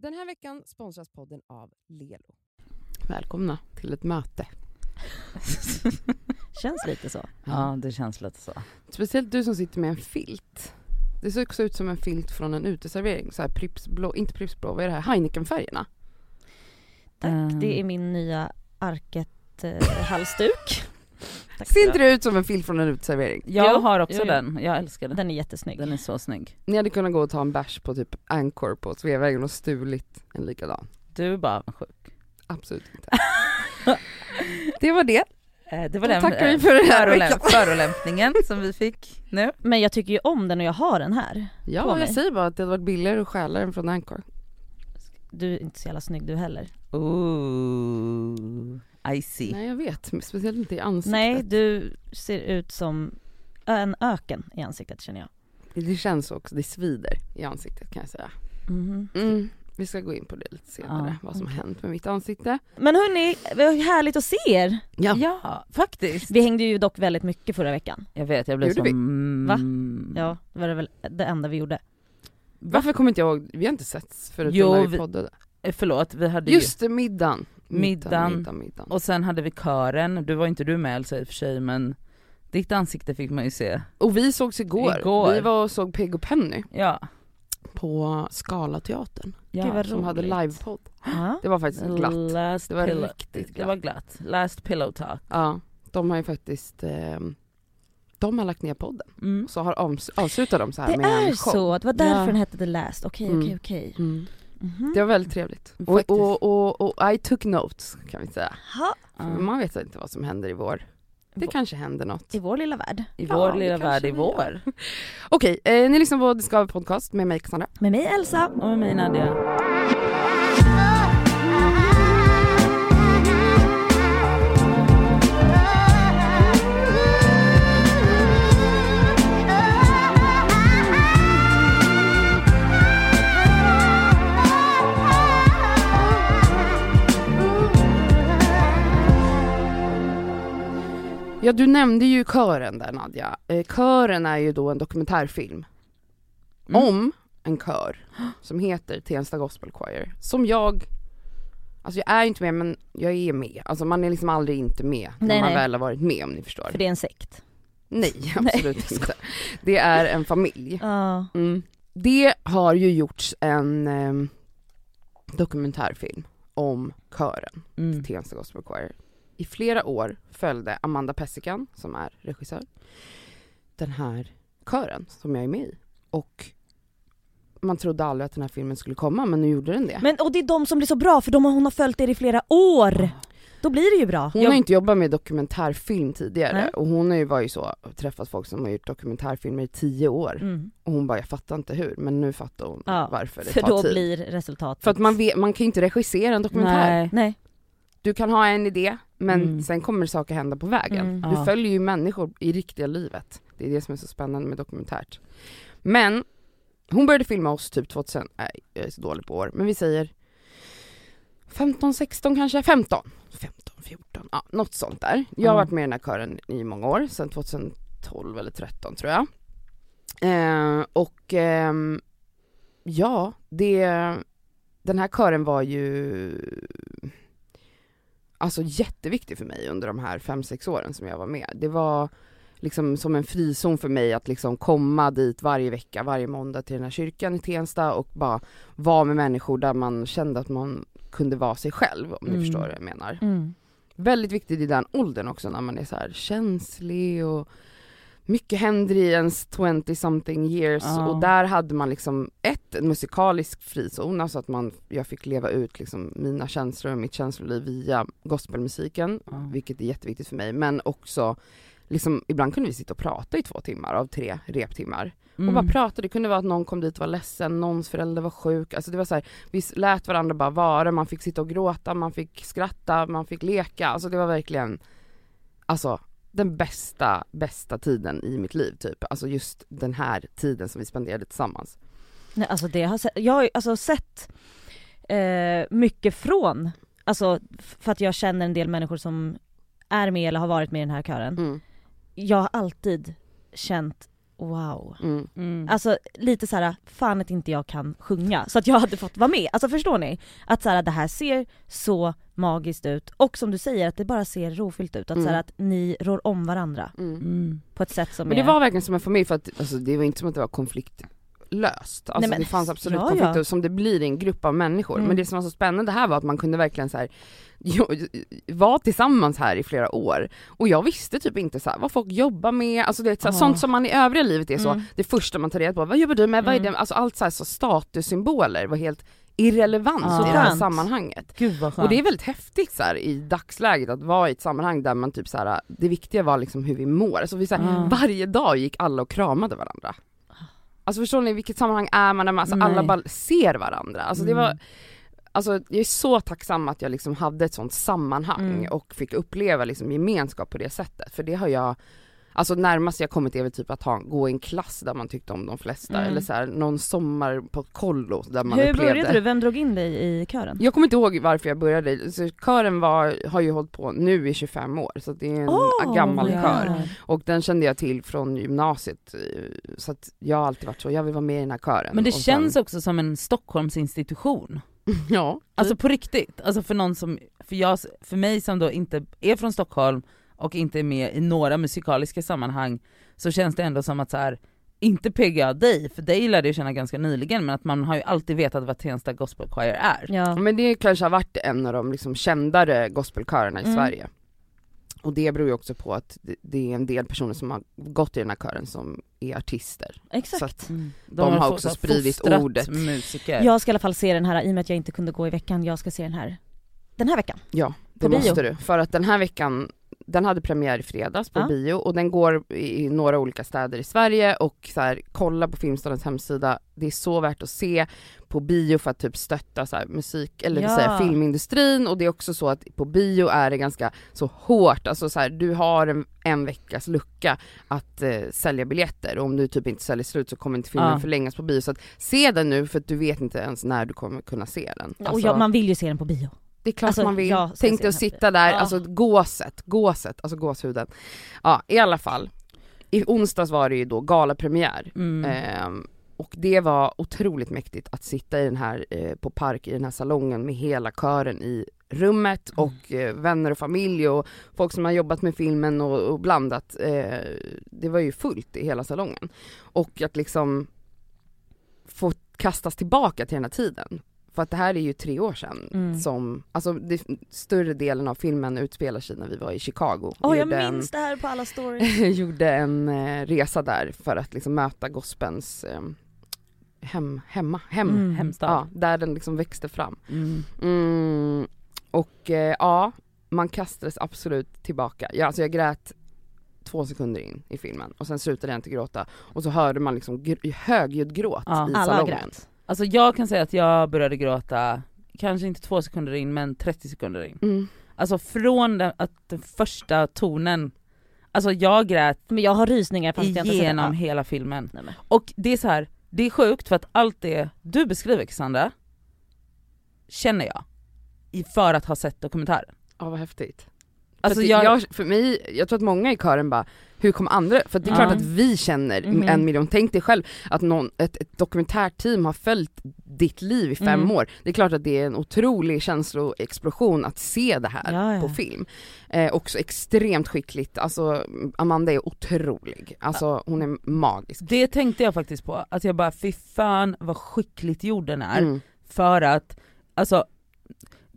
Den här veckan sponsras podden av Lelo. Välkomna till ett möte. Känns lite så. Ja, det känns lite så. Speciellt du som sitter med en filt. Det ser också ut som en filt från en uteservering. Så här Pripps blå, inte Pripps blå, vad är det här? Heinekenfärgerna. Tack, Ehm. det är min nya Arket-halsduk. Ser inte det ut som en filt från en uteservering? Jag Jo, har också jo, jo. den, jag älskar den. Den är jättesnygg. Den är så snygg. Ni hade kunnat gå och ta en bärs på typ Anchor på Sveavägen och stulit en likadan. Du är bara sjuk. Absolut inte. det var det. Eh, Det Då var den tackar vi eh, för den här förolämp- förolämpningen som vi fick nu. Men jag tycker ju om den och jag har den här. Ja, mig. jag säger bara att det hade varit billigare att stjäla den från Anchor. Du är inte så jävla snygg du heller. Ooh, I see. Nej jag vet, speciellt inte i ansiktet. Nej, du ser ut som en öken i ansiktet känner jag. Det känns också, det svider i ansiktet kan jag säga. Mhm. Mm. Vi ska gå in på det lite senare, Ja, vad som har okej. hänt med mitt ansikte. Men hörni, vad härligt att se er! Ja. Ja, faktiskt. Vi hängde ju dock väldigt mycket förra veckan. Jag vet, jag blev Gjorde så... vi? mm, Va? Ja, det var det väl det enda vi gjorde. Varför kommer inte jag ihåg, vi har inte setts förutom Jo, när vi poddade. Eh, Förlåt, vi hade Just det, middagen. Middagen. middagen, middagen. Och sen hade vi kören, du var inte du med Elsa i och för sig men ditt ansikte fick man ju se. Och vi sågs igår. Igår. Vi var och såg Peg och Penny Ja. på Scalateatern ja. Som hade livepodd. Ja. Det var faktiskt glatt. Last Det var pillow. riktigt Det var glatt. Last pillow talk. Ja, de har ju faktiskt, eh, de har lagt ner podden. Mm. Så har avs- avslutat de så här Det med är en show. så, det var därför Ja. den hette The Last. Okej, Mm. okej, okej. Mm. Mhm. Det var väldigt trevligt. Och, och, och, och I took notes kan vi säga. För Man vet inte vad som händer i vår. Det Vår- kanske händer något. I vår lilla värld. I Ja, vår det lilla värld i vår. Okej, eh, ni lyssnar på Discover Podcast med mig Cassandra. Med mig Elsa. Och med mig Nadia. Nämnde ju kören där Nadja. Eh, kören är ju då en dokumentärfilm Mm. om en kör som heter Tensta Gospel Choir. Som jag, alltså jag är inte med men jag är med. Alltså man är liksom aldrig inte med när Nej, man nej. väl har varit med om ni förstår. För det är en sekt. Nej absolut inte. Det är en familj. Ja. Mm. Det har ju gjorts en ehm, dokumentärfilm om kören Mm. Tensta Gospel Choir. I flera år följde Amanda Pessikan, som är regissör, den här kören som jag är med i. Och man trodde aldrig att den här filmen skulle komma, men nu gjorde den det. Men och det är de som blir så bra för de har, hon har följt er i flera år. Då blir det ju bra. Hon har inte jobbat med dokumentärfilm tidigare Nej. och hon har ju var ju så, träffat folk som har gjort dokumentärfilmer i tio år. Mm. Och hon bara, jag fattar inte hur, men nu fattar hon Ja, varför det För tar då tid. blir resultatet... För att man, vet, man kan ju inte regissera en dokumentär. Nej. Nej. Du kan ha en idé, men Mm. sen kommer saker hända på vägen. Mm. Du Ja. följer ju människor i riktiga livet. Det är det som är så spännande med dokumentärt. Men hon började filma oss typ 2000, nej jag är så dålig på år, men vi säger 15, 16 kanske, 15. 15, 14, ja något sånt där. Jag har varit med i den här kören i många år, sedan 2012 eller 13 tror jag. Eh, och ehm, ja, det, den här kören var ju alltså jätteviktig för mig under de här 5-6 åren som jag var med. Det var liksom som en frizon för mig att liksom komma dit varje vecka, varje måndag till den här kyrkan i Tensta och bara vara med människor där man kände att man kunde vara sig själv om ni Mm. förstår vad jag menar. Mm. Väldigt viktigt i den åldern också när man är så känslig och mycket händer i ens 20 something years Ja. och där hade man liksom ett, en musikalisk frizon, alltså att man, jag fick leva ut liksom mina känslor och mitt känsloliv via gospelmusiken, Ja. vilket är jätteviktigt för mig, men också liksom, ibland kunde vi sitta och prata i två timmar av tre reptimmar. Mm. Och bara prata, det kunde vara att någon kom dit och var ledsen, någons förälder var sjuk, alltså det var så här, vi lät varandra bara vara, man fick sitta och gråta, man fick skratta, man fick leka, alltså det var verkligen, alltså den bästa, bästa tiden i mitt liv typ, alltså just den här tiden som vi spenderade tillsammans. Nej, alltså det har sett, jag har alltså sett eh, mycket från, alltså för att jag känner en del människor som är med eller har varit med i den här kören. Mm. Jag har alltid känt Wow. Mm. Mm. Alltså lite så här, fan att inte jag kan sjunga så att jag hade fått vara med. Alltså förstår ni? Att så här, det här ser så magiskt ut och som du säger att det bara ser rofyllt ut. Att, Mm. så här, att ni rår om varandra Mm. Mm. på ett sätt som Men det är... var verkligen som en familj för att alltså, det var inte som att det var konfliktlöst. Alltså Nej, men- det fanns absolut ja, konflikter ja. som det blir i en grupp av människor. Mm. Men det som var så spännande här var att man kunde verkligen så här, vara tillsammans här i flera år. Och jag visste typ inte så här, vad folk jobbar med, alltså det är så här, sånt som man i övriga livet är så, Mm. det första man tar reda på, vad jobbar du med, vad är Mm. det, alltså allt så här så statussymboler var helt irrelevant Ja. i det här sammanhanget. Och det är väldigt häftigt så här, i dagsläget att vara i ett sammanhang där man typ så här, det viktiga var liksom hur vi mår. Alltså vi, så här, Mm. Varje dag gick alla och kramade varandra. Alltså förstår ni vilket sammanhang är man när man, alltså, alla bara ser varandra. Alltså det Mm. var, alltså jag är så tacksam att jag liksom hade ett sånt sammanhang Mm. och fick uppleva liksom gemenskap på det sättet. För det har jag, alltså närmast jag kommit är väl typ att ha, gå i en klass där man tyckte om de flesta. Mm. Eller så här, någon sommar på kollo där man Hur upplevde började du? Vem drog in dig i kören? jag kommer inte ihåg varför jag började, så kören var, har ju hållit på nu i 25 år så det är en Oh, gammal ja. kör. Och den kände jag till från gymnasiet, eh, så att jag har alltid varit så, jag vill vara med i den här kören. Men det Och sen- känns också som en Stockholmsinstitution. Ja, Alltså på riktigt, alltså för någon som, för, jag, för mig som då inte är från Stockholm och inte är med i några musikaliska sammanhang så känns det ändå som att så här, inte PGA dig, för dig lärde jag känna ganska nyligen men att man har ju alltid vetat vad Tensta Gospel Choir är. Ja. men det kanske har varit en av de liksom kändare gospelkörerna i Mm. Sverige. Och det beror ju också på att det- är en del personer som har gått i den här kören som är artister. Exakt. Så att, Mm. De har fått- också spridit ordet. musiker. Jag ska i alla fall se den här, i och med att jag inte kunde gå i veckan, jag ska se den här den här veckan. ja, det måste du. För att den här veckan, den hade premiär i fredags på Ja. bio och den går i några olika städer i Sverige och så här, kolla på Filmstadens hemsida, det är så värt att se på bio för att typ stötta så här, musik, eller Ja. ja. säga, filmindustrin och det är också så att på bio är det ganska så hårt, alltså så här, du har en, en veckas lucka att eh, sälja biljetter och om du typ inte säljer slut så kommer inte filmen Ja. förlängas på bio så att se den nu för att du vet inte ens när du kommer kunna se den. och Alltså- jag, man vill ju se den på bio. Det är klart Alltså, man vill. Tänk dig att sitta där, Ja. alltså gåset, gåset, alltså gåshuden. Ja i alla fall. I onsdags var det ju då galapremiär. Mm. Ehm, och det var otroligt mäktigt att sitta i den här, eh, på Park, i den här salongen med hela kören i rummet Mm. och eh, vänner och familj och folk som har jobbat med filmen och, och blandat. Eh, det var ju fullt i hela salongen. Och att liksom få kastas tillbaka till den här tiden. För att det här är ju tre år sedan Mm. som, alltså det, större delen av filmen utspelar sig när vi var i Chicago. Åh jag Gjorde en- minns det här på alla stories. gjorde en eh, resa där för att liksom möta gospelns eh, hem, hemma, hem, Mm. Hemstad. ja, där den liksom växte fram. Mm. Mm, och eh, ja, man kastades absolut tillbaka. Ja, alltså jag grät två sekunder in i filmen och sen slutade jag inte gråta och så hörde man liksom gr- högljudd gråt Ja. i Alla salongen. grät. Alltså jag kan säga att jag började gråta, kanske inte två sekunder in men 30 sekunder in. Mm. Alltså från den, att den första tonen, alltså jag grät Men jag har rysningar fast jag inte sett igenom Ja. hela filmen. Nej. Och det är så här, det är sjukt för att allt det du beskriver Cassandra, känner jag för att ha sett dokumentären. Ja vad häftigt. Alltså jag, jag, för mig, jag tror att många i kören bara, hur kommer andra, för det är klart att vi känner Mhm. en miljon, tänk dig själv att någon, ett, ett dokumentärteam har följt ditt liv i fem Mm. år. Det är klart att det är en otrolig känsloexplosion att se det här Ja, ja. på film. Eh, också extremt skickligt, alltså Amanda är otrolig, alltså hon är magisk. det tänkte jag faktiskt på, att jag bara fy fan vad skickligt gjord den är. Mm. För att, alltså,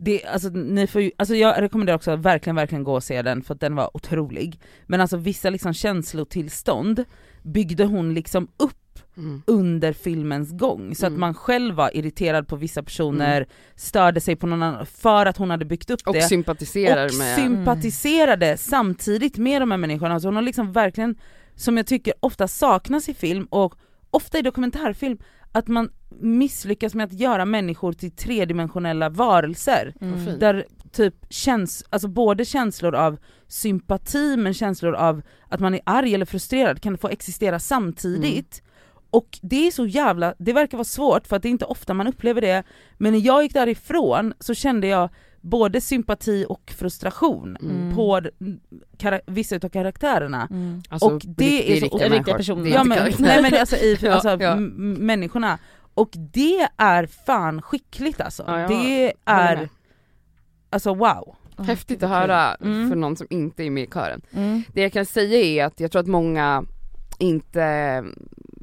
det, alltså, ni får ju, alltså jag rekommenderar också att verkligen, verkligen gå och se den för att den var otrolig. Men alltså vissa liksom känslotillstånd byggde hon liksom upp Mm. under filmens gång. Så Mm. att man själv var irriterad på vissa personer, störde sig på någon annan för att hon hade byggt upp Och det. sympatiserar och med... sympatiserade samtidigt med de här människorna. Alltså hon har liksom verkligen, som jag tycker ofta saknas i film och ofta i dokumentärfilm, att man misslyckas med att göra människor till tredimensionella varelser. Mm. Där typ känns, alltså både känslor av sympati men känslor av att man är arg eller frustrerad kan få existera samtidigt. Och det är så jävla, det verkar vara svårt för att det är inte ofta man upplever det, men när jag gick därifrån så kände jag både sympati och frustration Mm. på vissa utav karaktärerna. Mm. Alltså, Och det är så- riktiga riktiga personer. Ja men, nej men alltså, i, Ja, alltså ja. m- människorna. Och det är fan skickligt alltså. Ja, det är, alltså wow. Häftigt att höra Mm. för någon som inte är med i kören. Mm. Det jag kan säga är att jag tror att många inte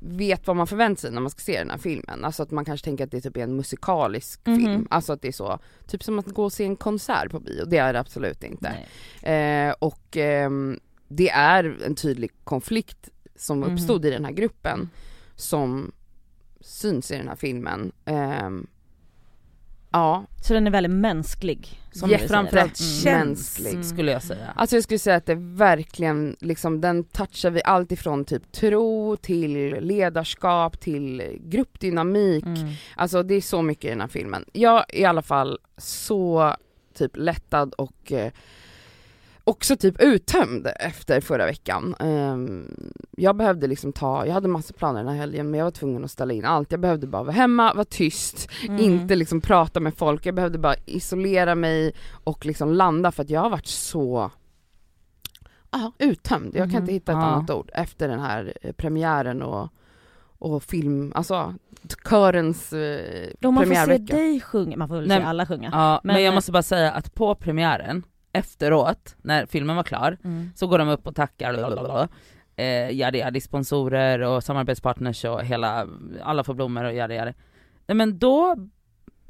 vet vad man förväntar sig när man ska se den här filmen. Alltså att man kanske tänker att det typ är en musikalisk Mhm. film. Alltså att det är så, typ som att gå och se en konsert på bio, det är det absolut inte. Eh, och ehm, det är en tydlig konflikt som Mhm. uppstod i den här gruppen som syns i den här filmen. Ehm, ja, Så den är väldigt mänsklig. Som säger. Framförallt Mm. känslig Mm. skulle jag säga. Alltså jag skulle säga att det verkligen liksom, den touchar vi allt ifrån typ tro till ledarskap till gruppdynamik. Mm. Alltså det är så mycket i den här filmen. Jag är i alla fall så typ lättad och eh, också typ uttömd efter förra veckan. Ehm, jag behövde liksom ta, jag hade massa planer den här helgen men jag var tvungen att ställa in allt. Jag behövde bara vara hemma, vara tyst, Mm. inte liksom prata med folk. Jag behövde bara isolera mig och liksom landa för att jag har varit så ja, uttömd. Jag kan Mhm. inte hitta ett Ja. annat ord efter den här eh, premiären och, och film, alltså körens eh, Då man får se dig sjunga, man får väl Nej, se alla sjunga. Ja, men, Men- jag måste bara säga att på premiären, efteråt, när filmen var klar, Mm. så går de upp och tackar blablabla. eh, yadi yadi sponsorer och samarbetspartners och hela, alla får blommor och yadi yadi. Nej men då,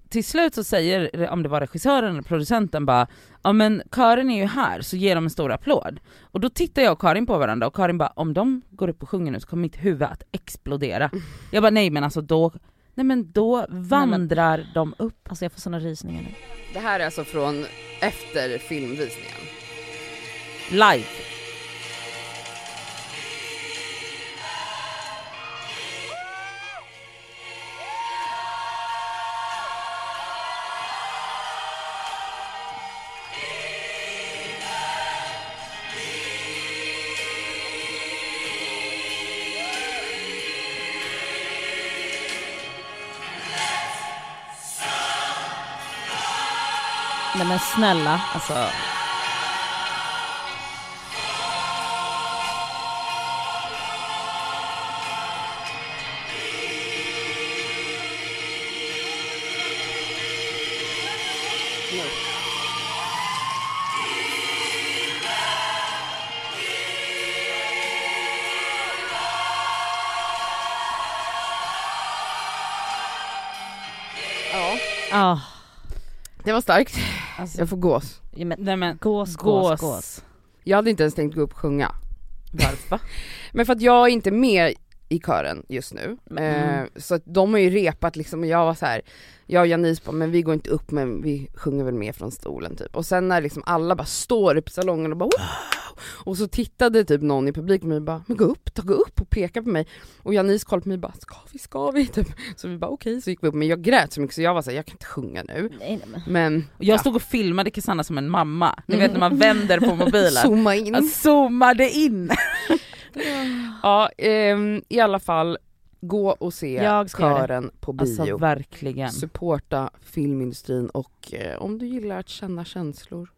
till slut så säger, om det var regissören eller producenten bara, ja men Karin är ju här, så ger de en stor applåd. Och då tittar jag och Karin på varandra och Karin bara, om de går upp och sjunger nu så kommer mitt huvud att explodera. Jag bara nej men alltså då, nej men då vandrar de upp. Alltså jag får såna rysningar nu. Det här är alltså från efter filmvisningen. Live. Nej men snälla. Alltså, Ja. Det var starkt. Alltså Jag får gås. ja, men nej men gås, gås, gås. Jag hade inte ens tänkt gå upp och sjunga. Varför? Men för att jag är inte med i kören just nu. Mm. Eh, så att de har ju repat liksom och jag var så här. jag och Janice bara, men vi går inte upp men vi sjunger väl med från stolen typ. Och sen när liksom alla bara står upp i salongen och bara wow! Och så tittade typ någon i publiken på mig och bara, men gå upp då, gå upp och peka på mig. Och Janice kollade på mig och bara, ska vi, ska vi? Typ. Så vi bara okej, så gick vi upp. Men jag grät så mycket så jag var såhär, jag kan inte sjunga nu. Nej, nej, men. Jag ja. stod och filmade Cassandra som en mamma, ni Mm. vet när man vänder på mobilen. zooma in. Jag zoomade in! Ja, ehm, i alla fall, gå och se Jag kören på bio. Alltså verkligen. Supporta filmindustrin och eh, om du gillar att känna känslor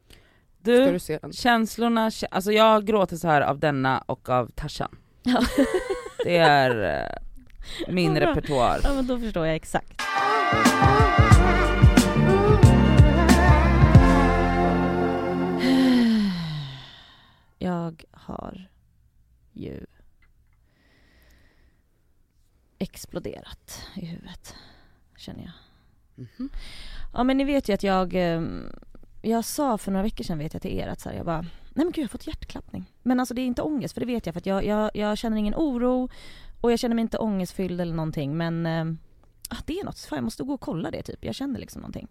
Du, du känslorna, kä- alltså jag gråter så här av denna och av Tarzan. Ja. Det är eh, min bra. repertoar. Ja men då förstår jag exakt. Jag har ju exploderat i huvudet, känner jag. Mhm. Ja men ni vet ju att jag, ehm, jag sa för några veckor sedan vet jag till er att så här, jag bara, nej men gud jag har fått hjärtklappning. Men alltså det är inte ångest för det vet jag för att jag, jag, jag känner ingen oro och jag känner mig inte ångestfylld eller någonting men ehm, ah, det är något, fan jag måste gå och kolla det typ, jag känner liksom någonting.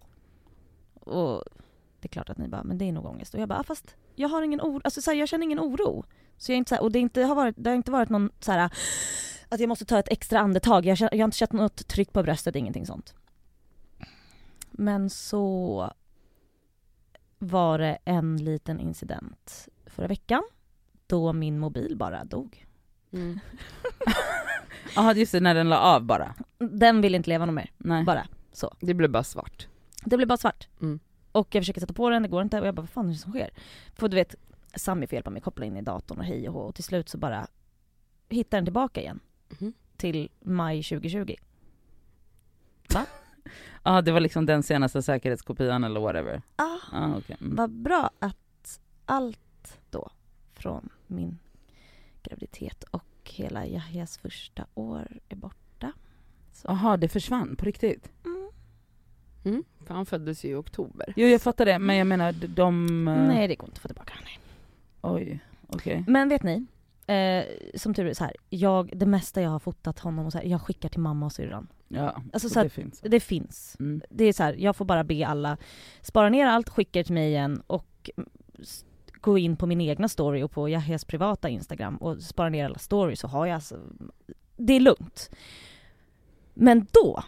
Och det är klart att ni bara, men det är nog ångest. Och jag bara, ah, fast jag har ingen oro, alltså så här, jag känner ingen oro. Så jag är inte så här, och det, inte, har varit, det har inte varit någon så här att jag måste ta ett extra andetag, jag, jag har inte känt något tryck på bröstet, ingenting sånt. Men så var det en liten incident förra veckan då min mobil bara dog. Mm. Jaha just det, när den la av bara. Den vill inte leva något mer, Nej. bara. Det blev bara svart. Det blir bara svart. Mm. Och jag försöker sätta på den, det går inte och jag bara vad fan är det som sker? För du vet, Sami får hjälpa mig koppla in i datorn och hej och hå och till slut så bara hittar den tillbaka igen. Mhm. Till maj 2020. Ja det var liksom den senaste säkerhetskopian eller whatever. Ah, Ja okej. Mm. vad bra att allt då från min graviditet och hela Yahyas första år är borta. Jaha det försvann på riktigt? Mm. Mm. För han föddes ju i oktober. Jo jag fattar det men jag menar de... de eh, Nej det går inte att få tillbaka. Nej. Oj, okej. Men vet ni, eh, som tur är så här, jag, det mesta jag har fotat honom och så här, jag skickar till mamma och syrran. Ja, Alltså, så så det att- finns. Det finns. Mm. Det är så här, jag får bara be alla spara ner allt, skicka det till mig igen och gå in på min egna story och på Yahyas privata instagram och spara ner alla stories så har jag alltså, det är lugnt. Men då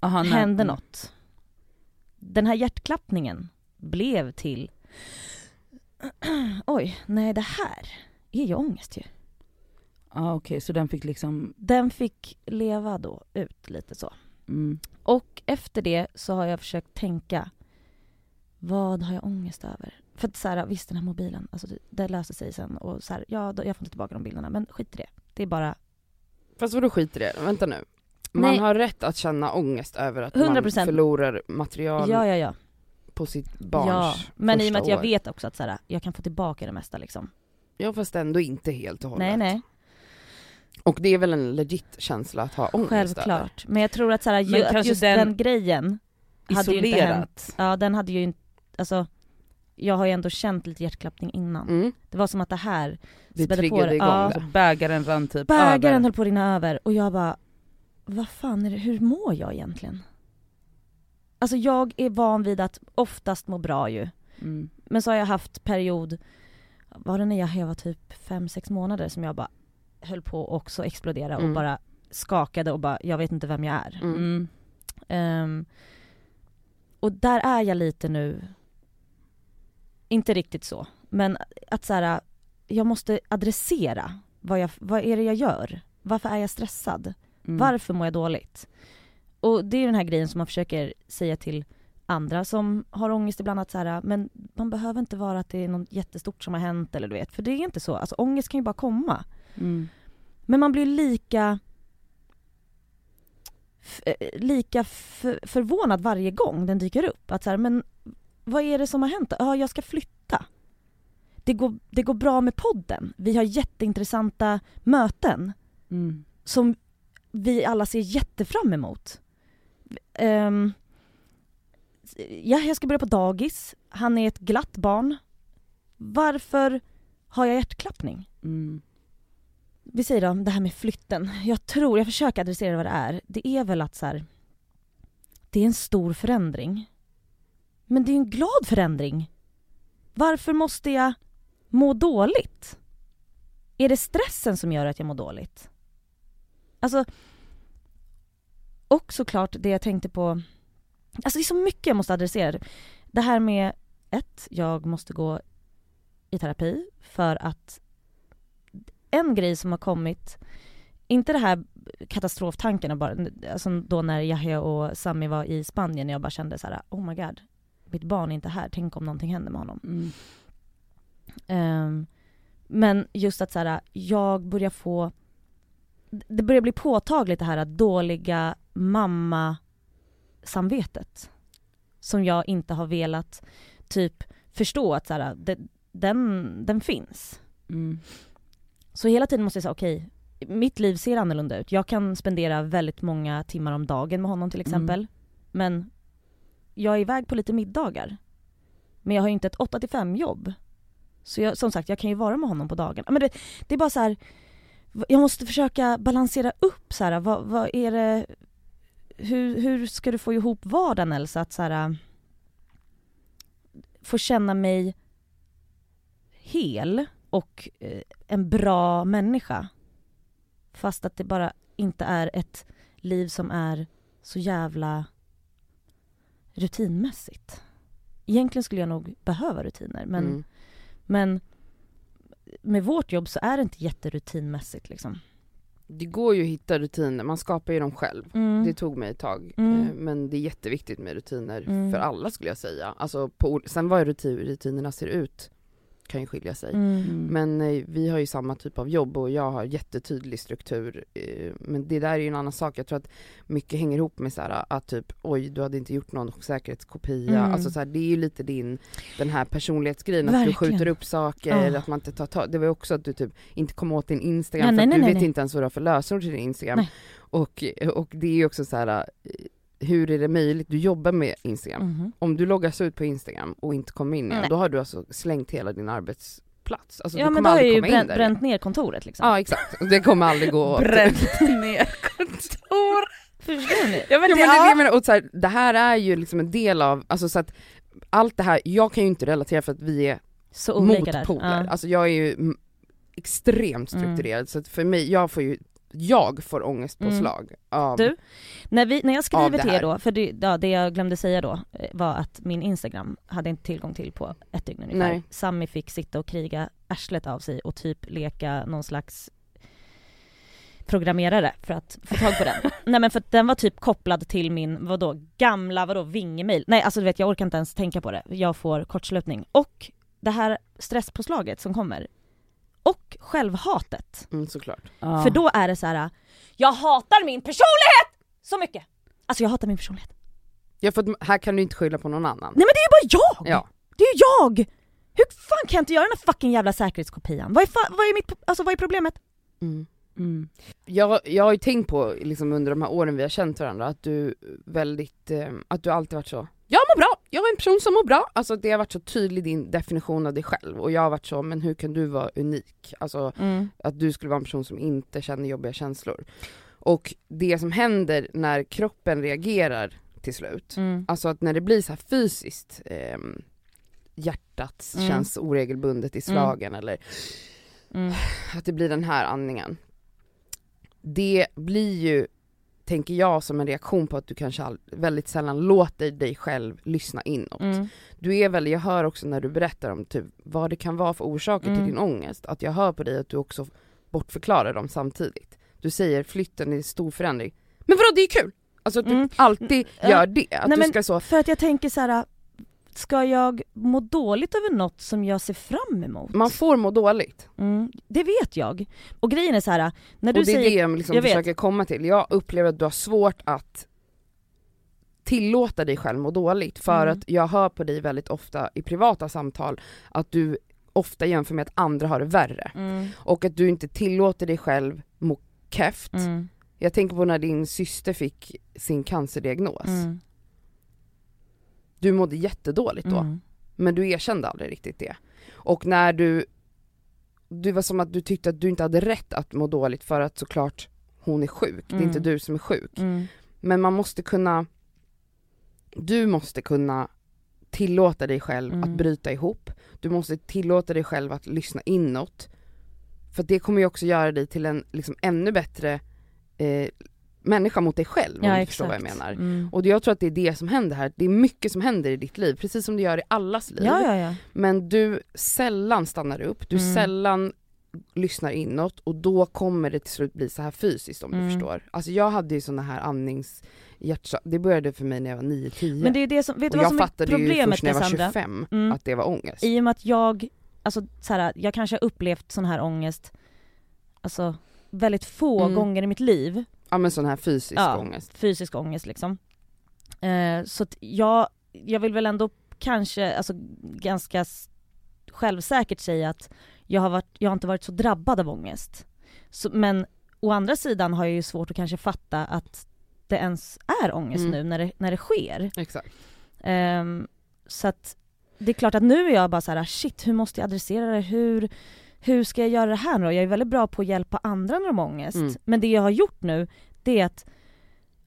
Aha, hände något. Den här hjärtklappningen blev till Oj, nej det här är ju ångest ju. Ja okej, så den fick liksom... Den fick leva då ut lite så. Mm. Och efter det så har jag försökt tänka vad har jag ångest över? För att så här, visst den här mobilen, alltså det, det löser sig sen och så här, ja jag får inte tillbaka de bilderna men skit i det. Det är bara, Fast vadå skit i det? Vänta nu. Man Nej. har rätt att känna ångest över att 100%. man förlorar material ja ja ja. På sitt barns ja. Men i och med att jag år. vet också att så här, jag kan få tillbaka det mesta liksom. Ja fast ändå inte helt och hållet. Nej nej, Och det är väl en legit känsla att ha ångest över. självklart. Men jag tror att, så här, ju, att just den- den, grejen hade ju inte hänt. Isolerat. Ja den hade ju inte, alltså jag har ju ändå känt lite hjärtklappning innan. Mm. Det var som att det här Det spädde på det. igång Ja. Det. bägaren rann typ Bägaren över. höll på att rinna över och jag bara, vad fan är det, hur mår jag egentligen? Alltså jag är van vid att oftast må bra ju. Mm. Men så har jag haft period, var det när jag var typ 5-6 månader som jag bara höll på att också explodera och Mm. bara skakade och bara, jag vet inte vem jag är. Mm. Mm. Ehm, och där är jag lite nu, inte riktigt så, men att så här, jag måste adressera vad, jag, vad är det jag gör? Varför är jag stressad? Mm. Varför mår jag dåligt? Och det är den här grejen som man försöker säga till andra som har ångest ibland att så här, men man behöver inte vara att det är något jättestort som har hänt eller du vet, för det är inte så. Alltså ångest kan ju bara komma. Mm. Men man blir lika eh, lika förvånad varje gång den dyker upp. Att så här, men vad är det som har hänt? Ja, jag ska flytta. Det går, det går bra med podden. Vi har jätteintressanta möten Mm. som vi alla ser jättefram emot. Um, ja, jag ska börja på dagis. Han är ett glatt barn. Varför har jag hjärtklappning? Mm. Vi säger då det här med flytten. Jag tror, jag försöker adressera vad det är. Det är väl att så här, det är en stor förändring. Men det är en glad förändring. Varför måste jag må dåligt? Är det stressen som gör att jag mår dåligt? Alltså, och såklart det jag tänkte på, alltså det är så mycket jag måste adressera. Det här med, ett, jag måste gå i terapi för att en grej som har kommit, inte det här katastroftanken, bara, alltså då när Yahya och Sami var i Spanien, jag bara kände så här: oh my god, mitt barn är inte här, tänk om någonting händer med honom. Mm. Ehm, men just att så här, jag börjar få, det börjar bli påtagligt det här dåliga mamma-samvetet. Som jag inte har velat typ förstå att så här, det, den, den finns. Mm. Så hela tiden måste jag säga okej, mitt liv ser annorlunda ut. Jag kan spendera väldigt många timmar om dagen med honom till exempel. Men jag är iväg på lite middagar. Men jag har ju inte ett 8 till 5 jobb. Så jag, som sagt, jag kan ju vara med honom på dagen. Men det, det är bara så här. jag måste försöka balansera upp så här, vad, vad är det, hur, hur ska du få ihop vardagen Elsa? Att så här, få känna mig hel och eh, en bra människa. Fast att det bara inte är ett liv som är så jävla rutinmässigt. Egentligen skulle jag nog behöva rutiner men, Mm. men med vårt jobb så är det inte jätterutinmässigt liksom. Det går ju att hitta rutiner, man skapar ju dem själv. Mm. Det tog mig ett tag, Mm. eh, men det är jätteviktigt med rutiner Mm. för alla skulle jag säga. Alltså på, sen vad rutin, rutinerna ser ut kan ju skilja sig. Mm. Men eh, vi har ju samma typ av jobb och jag har jättetydlig struktur. Eh, men det där är ju en annan sak, jag tror att mycket hänger ihop med så här, att typ oj du hade inte gjort någon säkerhetskopia. Mm. Alltså så här, det är ju lite din, den här personlighetsgrejen, att du Verkligen. skjuter upp saker, Ah. att man inte tar tag. Det var ju också att du typ inte kom åt din Instagram nej, för att nej, du nej, vet nej. inte ens vad du har för lösenord till din Instagram. Nej. Och, och det är ju också så här. Hur är det möjligt? Du jobbar med Instagram. Mhm. Om du loggas ut på Instagram och inte kommer in igen, Nej. då har du alltså slängt hela din arbetsplats. Alltså Ja men då har ju bränt, bränt ner kontoret liksom. Ja exakt, det kommer aldrig gå. Bränt ner kontor. Förstår ni? Ja men Ja, det, men det, ja. jag menar, och så här, det här är ju liksom en del av, alltså så att allt det här, jag kan ju inte relatera för att vi är Så motpoler. Ja. Alltså jag är ju mm, extremt Mm. strukturerad så att för mig, jag får ju, jag får ångestpåslag av Du, När, vi, när jag skriver till er då, för det, ja, det jag glömde säga då eh, var att min Instagram hade inte tillgång till på ett dygn ungefär. Nej. Sammy fick sitta och kriga arslet av sig och typ leka någon slags programmerare för att få tag på den. Nej men för att den var typ kopplad till min, vadå, gamla vadå, Vinge-mail. Nej alltså du vet jag orkar inte ens tänka på det, jag får kortslutning. Och det här stresspåslaget som kommer, och självhatet. mm, såklart. Ja. För då är det så här. jag hatar min personlighet så mycket! Alltså jag hatar min personlighet. Ja för här kan du inte skylla på någon annan. Nej men det är ju bara jag! Ja. Det är ju jag! Hur fan kan jag inte göra den här fucking jävla säkerhetskopian? Vad är, vad är, mitt, alltså, vad är problemet? Mm. Mm. Jag, jag har ju tänkt på liksom under de här åren vi har känt varandra att du väldigt, eh, att du alltid varit så Jag mår bra, jag är en person som mår bra. Alltså det har varit så tydlig din definition av dig själv och jag har varit så, men hur kan du vara unik? Alltså att du skulle vara en person som inte känner jobbiga känslor. Och det som händer när kroppen reagerar till slut, Mm. alltså att när det blir så fysiskt, ehm, hjärtat Mm. känns oregelbundet i slagen eller Mm. att det blir den här andningen. Det blir ju, tänker jag, som en reaktion på att du kanske all, väldigt sällan låter dig själv lyssna inåt. Mm. Du är väl, jag hör också när du berättar om typ vad det kan vara för orsaker Mm. till din ångest, att jag hör på dig att du också bortförklarar dem samtidigt. Du säger flytten är stor förändring. Men vadå det är kul! Alltså att du Mm. alltid gör det, att Nej, du ska så, För att jag tänker så här. Ska jag må dåligt över något som jag ser fram emot? man får må dåligt. Mm, det vet jag. Och grejen är så här. när du och det är säger... det jag liksom jag vet. försöker komma till. Jag upplever att du har svårt att tillåta dig själv må dåligt för Mm. att jag hör på dig väldigt ofta i privata samtal att du ofta jämför med att andra har det värre Mm, och att du inte tillåter dig själv må keft. mm, Jag tänker på när din syster fick sin cancerdiagnos. mm, Du mådde jättedåligt då, mm. men du erkände aldrig riktigt det. Och när du, det var som att du tyckte att du inte hade rätt att må dåligt för att såklart hon är sjuk, det är Mm. inte du som är sjuk. Mm. Men man måste kunna, du måste kunna tillåta dig själv Mm. att bryta ihop, du måste tillåta dig själv att lyssna inåt. För det kommer ju också göra dig till en liksom ännu bättre eh, människa mot dig själv om Ja du förstår vad jag menar. Mm. Och jag tror att det är det som händer här, det är mycket som händer i ditt liv, precis som det gör i allas liv. Ja ja ja. Men du sällan stannar upp, du Mm. sällan lyssnar inåt och då kommer det till slut bli så här fysiskt om Mm. du förstår. Alltså jag hade ju såna här andnings hjärtsa- det började för mig när jag var 9-10 Men det är det som, vet och du vad jag som är fattade ju problemet först när jag var Cassandra? 25 Mm. att det var ångest. I och med att jag, alltså så här, jag kanske har upplevt sån här ångest, alltså väldigt få Mm. gånger i mitt liv, Ja men sån här fysisk Ja. ångest. fysisk ångest liksom. Eh, så att jag, jag vill väl ändå kanske, alltså ganska självsäkert säga att jag har, varit, jag har inte varit så drabbad av ångest. Så, men å andra sidan har jag ju svårt att kanske fatta att det ens är ångest Mm. nu när det, när det sker. Exakt. Ehm, så att det är klart att nu är jag bara så här: shit hur måste jag adressera det, hur, hur ska jag göra det här nu? Jag är väldigt bra på att hjälpa andra när de har ångest, Mm. men det jag har gjort nu, det är att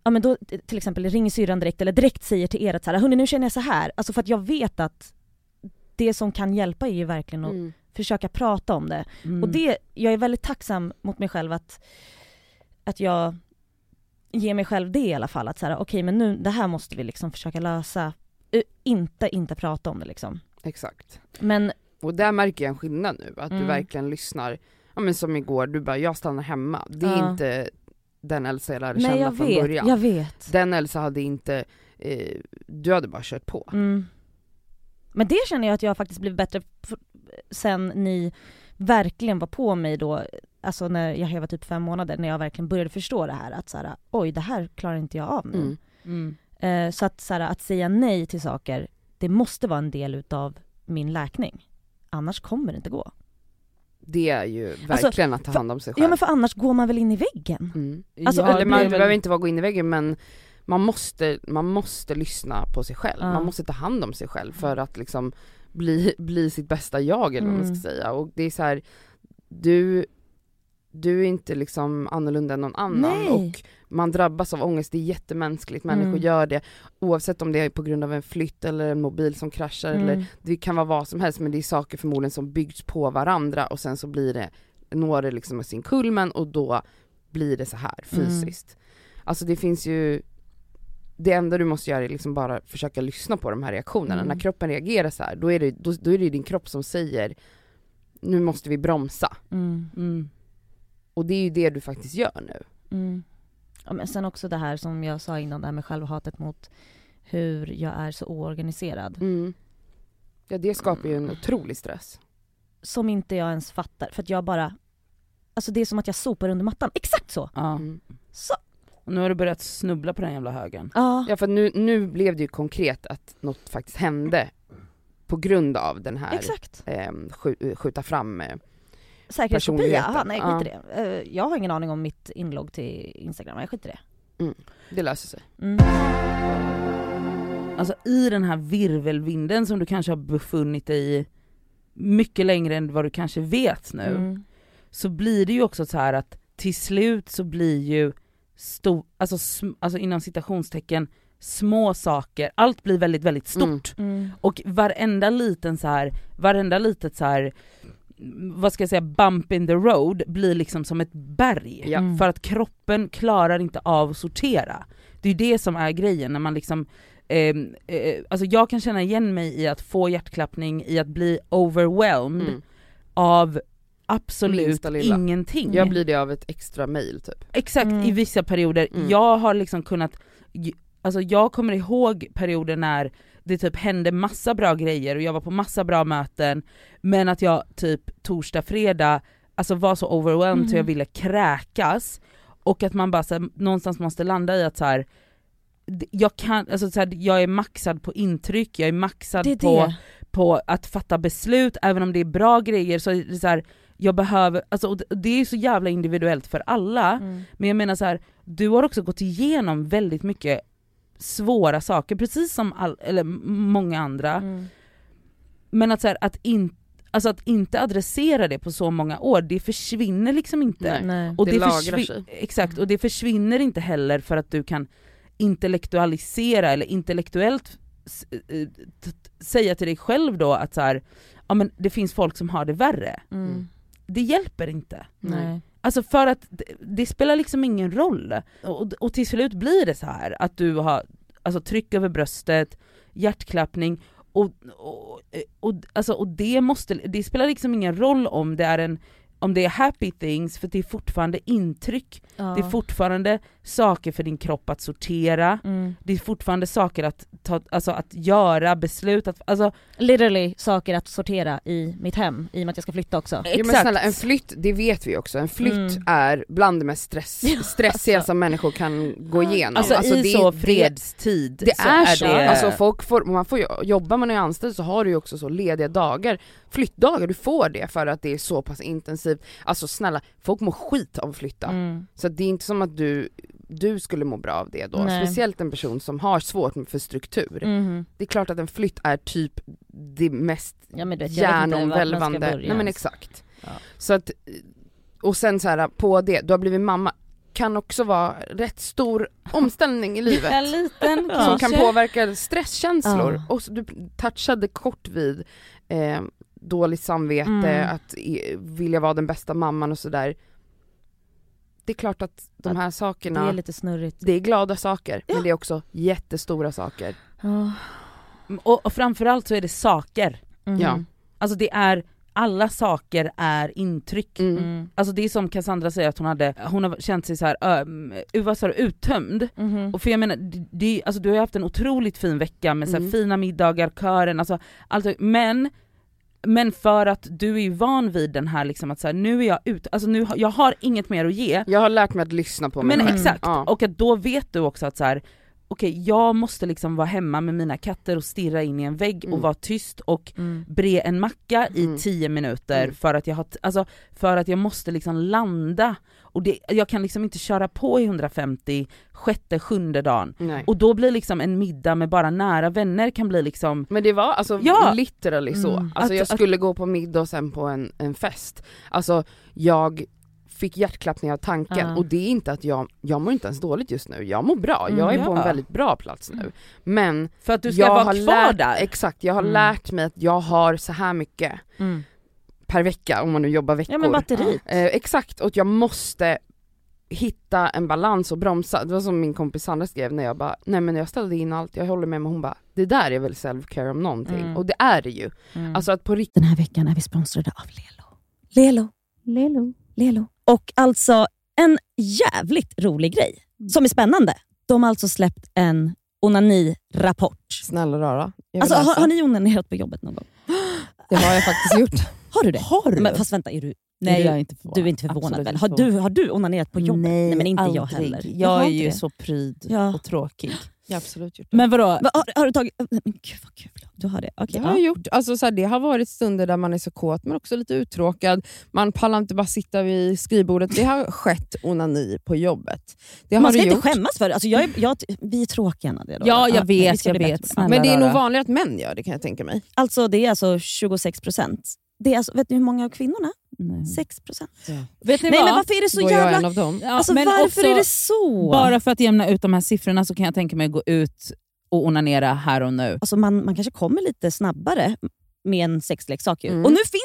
Ja men då till exempel ringer syrran direkt eller direkt säger till er att så här, hörni nu känner jag så här. alltså för att jag vet att det som kan hjälpa är ju verkligen att Mm. försöka prata om det. Mm. Och det, jag är väldigt tacksam mot mig själv att, att jag ger mig själv det i alla fall. Att så här, okej men nu, det här måste vi liksom försöka lösa. Inte, inte prata om det liksom. Exakt. Men, Och där märker jag en skillnad nu, att du Mm. verkligen lyssnar. ja men som igår, du bara jag stannar hemma. Det är Ja. inte den Elsa jag lärde Nej känna jag från vet, början. jag vet. Den Elsa hade inte, eh, du hade bara kört på. Mm. Men det känner jag att jag faktiskt blivit bättre sen ni verkligen var på mig då, alltså när jag var typ fem månader, när jag verkligen började förstå det här att så här, oj det här klarar inte jag av nu. Mm. Mm. Eh, så att, så här, att säga nej till saker, det måste vara en del utav min läkning. Annars kommer det inte gå. Det är ju Alltså, verkligen att ta hand om sig själv. Ja men för annars går man väl in i väggen? mm. Alltså, Ja, Eller man väl- behöver inte vara gå in i väggen men man måste, man måste lyssna på sig själv. Ja. Man måste ta hand om sig själv för att liksom bli, bli sitt bästa jag eller vad man Mm. ska säga. Och det är så här, du, du är inte liksom annorlunda än någon annan Nej. och man drabbas av ångest, det är jättemänskligt, människor Mm. gör det oavsett om det är på grund av en flytt eller en mobil som kraschar eller Mm. det kan vara vad som helst men det är saker förmodligen som byggs på varandra och sen så blir det, når det liksom sin kulmen och då blir det så här Mm. fysiskt. Alltså det finns ju, det enda du måste göra är liksom bara försöka lyssna på de här reaktionerna. Mm. När kroppen reagerar så här, då är, det, då, då är det din kropp som säger nu måste vi bromsa. Mm. Mm. Och det är ju det du faktiskt gör nu. Mm. Ja, men sen också det här som jag sa innan, det här med självhatet mot hur jag är så oorganiserad. Mm. Ja det skapar ju en otrolig stress. Som inte jag ens fattar, för att jag bara... Alltså det är som att jag sopar under mattan, exakt så! Ja. Mm. Så! Och nu har du börjat snubbla på den jävla högen. Ja. Ja för nu, nu blev det ju konkret att något faktiskt hände på grund av den här Exakt. eh, skj- skjuta fram eh, Säkerhetskopia, personligheten. aha, nej skit i det. Eh, Jag har ingen aning om mitt inlogg till Instagram, jag skiter i det. det löser sig. Mm. Alltså i den här virvelvinden som du kanske har befunnit dig i mycket längre än vad du kanske vet nu, Mm. så blir det ju också så här att till slut så blir ju stor, alltså, sm- alltså inom citationstecken små saker, allt blir väldigt väldigt stort. Mm. Mm. Och varenda liten så här, varenda litet så här vad ska jag säga, bump in the road blir liksom som ett berg. Ja. Mm. För att kroppen klarar inte av att sortera. Det är ju det som är grejen när man liksom ehm, eh, alltså jag kan känna igen mig i att få hjärtklappning, i att bli overwhelmed Mm. av absolut ingenting. Jag blir det av ett extra mail typ. Exakt, Mm. i vissa perioder. Mm. Jag har liksom kunnat, alltså jag kommer ihåg perioder när det typ hände massa bra grejer och jag var på massa bra möten, men att jag typ torsdag, fredag, alltså var så overwhelmed så Mhm. jag ville kräkas, och att man bara så här, någonstans måste landa i att så här, jag kan, alltså så här, jag är maxad på intryck, jag är maxad är på, på att fatta beslut, även om det är bra grejer så är så jag behöver, alltså det- är så jävla individuellt för alla, Mm. men jag menar så här, du har också gått igenom väldigt mycket svåra saker, precis som all, eller många andra. Mm. Men att, så här, att, in, alltså att inte adressera det på så många år, det försvinner liksom inte. Nej. Nej. Och Det det, lagrar sig. Exakt, och det försvinner inte heller för att du kan intellektualisera eller intellektuellt eh, t- säga till dig själv då att så här, ja men det finns folk som har det värre. Mm. Det hjälper inte. Nej. Alltså för att det, det spelar liksom ingen roll. Och, och till slut blir det så här att du har alltså, tryck över bröstet, hjärtklappning och, och, och, alltså, och det, måste, det spelar liksom ingen roll om det är en om det är happy things, för det är fortfarande intryck, Ja. det är fortfarande saker för din kropp att sortera, mm. det är fortfarande saker att, ta, alltså att göra beslut, att, alltså Literally saker att sortera i mitt hem, i och med att jag ska flytta också. Jo men snälla en flytt, det vet vi också, en flytt Mm. är bland det mest stress, stressiga alltså. som människor kan gå igenom. Alltså, i det, så det- fredstid Det så är så, det, alltså folk får, man får ju, jobbar man är anställd så har du ju också så lediga dagar, flyttdagar, du får det för att det är så pass intensivt. Alltså snälla, folk mår skit av att flytta. Mm. Så det är inte som att du, du skulle må bra av det då, Nej. speciellt en person som har svårt för struktur. Mhm. Det är klart att en flytt är typ det mest Ja men vet, hjärnomvälvande, nej men exakt. Ja. Så att, och sen så här på det, du har blivit mamma, kan också vara rätt stor omställning i livet. En liten som kanske. kan påverka stresskänslor. Ja. Och så, du touchade kort vid eh, dåligt samvete, Mm. att eh, vilja vara den bästa mamman och sådär. Det är klart att de Att här Det sakerna, är lite snurrigt. det är glada saker, Ja. men det är också jättestora saker. Ja. Och, och framförallt så är det saker. Mhm. Ja. Alltså det är alla saker är intryck. Mm. Mm. Alltså det är som Cassandra säger att hon hade, hon har känt sig så här, ö, vad sa du, uttömd. Mhm. Och för jag menar, det, det, alltså du har ju haft en otroligt fin vecka med så här Mm. fina middagar, kören, alltså allt, men men för att du är ju van vid den här liksom att så här, nu är jag ute, alltså nu, jag har inget mer att ge. Jag har lärt mig att lyssna på mig Men själv. exakt, Ja. och att då vet du också att så här, okej jag måste liksom vara hemma med mina katter och stirra in i en vägg och Mm. vara tyst och Mm. bre en macka Mm. i 10 minuter Mm. för att jag har, alltså för att jag måste liksom landa och det, jag kan liksom inte köra på i 150 sjätte, sjunde dagen. Nej. Och då blir liksom en middag med bara nära vänner kan bli liksom, Men det var alltså Ja. literally så. Mm. Alltså Att- jag skulle gå på middag och sen på en, en fest. Alltså jag fick hjärtklappning av tanken Ja. och det är inte att jag, jag mår inte ens dåligt just nu, jag mår bra, Mm, jag är på en väldigt bra plats nu. Men för att du ska vara kvar lärt, där. exakt, jag har Mm. lärt mig att jag har så här mycket Mm. Per vecka om man nu jobbar veckor. Ja men batteriet. Eh, exakt, och jag måste hitta en balans och bromsa. Det var som min kompis Sandra skrev när jag bara, nej men jag ställde in allt, jag håller med men hon bara, det där är väl self-care om någonting. Mm. Och det är det ju. Mm. Alltså att på riktigt Den här veckan är vi sponsrade av Lelo. Lelo. Lelo. Lelo. Och alltså en jävligt rolig grej som är spännande. De har alltså släppt en onani-rapport. Snälla rara. Alltså, har, har ni onanerat på jobbet någon gång? Det har jag faktiskt gjort. Har du det? Har du? Men, fast vänta, är du, Nej är jag inte förvånad. du är inte förvånad Absolut väl? Har du, har du onanerat på jobbet? Nej, men inte jag aldrig. heller. Jag har är ju det. så pryd Ja. och tråkig. Jag har absolut gjort det. Men vadå? Va, har, har du tagit... Men gud vad kul. Du har det? Okej. Det har jag gjort. Alltså, så här, det har varit stunder där man är så kåt men också lite uttråkad. Man pallar inte bara sitta vid skrivbordet. Det har skett onani på jobbet. Det har Man ska inte gjort. skämmas för det. Alltså, jag, är- jag, vi är tråkiga Nadia. Ja, jag men vi vet, jag vet. Men det är nog vanligare att män gör det kan jag tänka mig. Alltså det är alltså 26 procent. Det är alltså, vet ni hur många av kvinnorna? Nej. 6 procent. Vet ni Nej vad? men varför är det så jag jävla... en av dem. Ja, Alltså men varför också, är det så? Bara för att jämna ut de här siffrorna så kan jag tänka mig att gå ut och onanera här och nu. Alltså man, man kanske kommer lite snabbare med en sexleksak ju. Mm. Och nu finns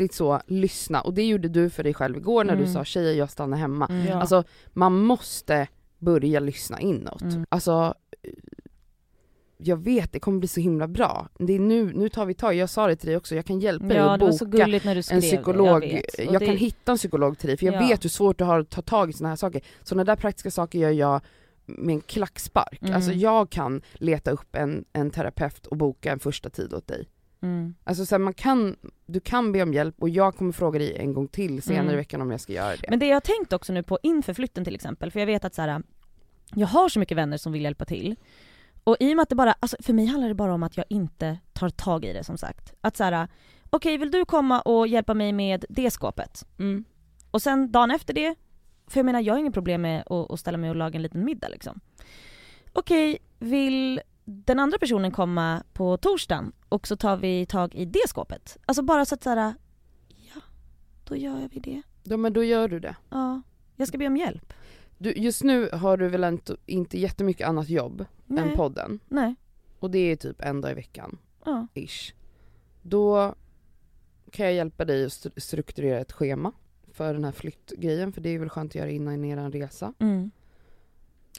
Riktigt så, lyssna. Och det gjorde du för dig själv igår när du Mm. sa tjejer jag stannar hemma. Mm. Ja. Alltså man måste börja lyssna inåt. Mm. Alltså jag vet det kommer bli så himla bra. Det är nu, nu tar vi tag, jag sa det till dig också, jag kan hjälpa dig Ja att var så boka du en det, psykolog, jag, jag, det- kan hitta en psykolog till dig för jag Ja. vet hur svårt det har att ta tag i såna här saker. Sådana där praktiska saker gör jag med en klackspark. Mm. Alltså jag kan leta upp en, en terapeut och boka en första tid åt dig. Mm. Alltså så här, man kan, du kan be om hjälp och jag kommer fråga dig en gång till senare Mm. i veckan om jag ska göra det. Men det jag har tänkt också nu på inför flytten till exempel, för jag vet att så här, jag har så mycket vänner som vill hjälpa till. Och i och med att det bara, alltså för mig handlar det bara om att jag inte tar tag i det som sagt. Att så här, okej vill du komma och hjälpa mig med det skåpet? Mm. Och sen dagen efter det, för jag menar jag har inget problem med att, att ställa mig och laga en liten middag liksom. Okej, vill den andra personen komma på torsdagen och så tar vi tag i det skåpet? Alltså bara så att såhär, ja, då gör vi det. Ja men då gör du det. Ja, jag ska be om hjälp. Du, just nu har du väl inte, inte jättemycket annat jobb Nej, än podden? nej, Och det är typ en dag i veckan, ja. ish. Då kan jag hjälpa dig att stru- strukturera ett schema för den här flyttgrejen, för det är väl skönt att göra innan er resa. Mm.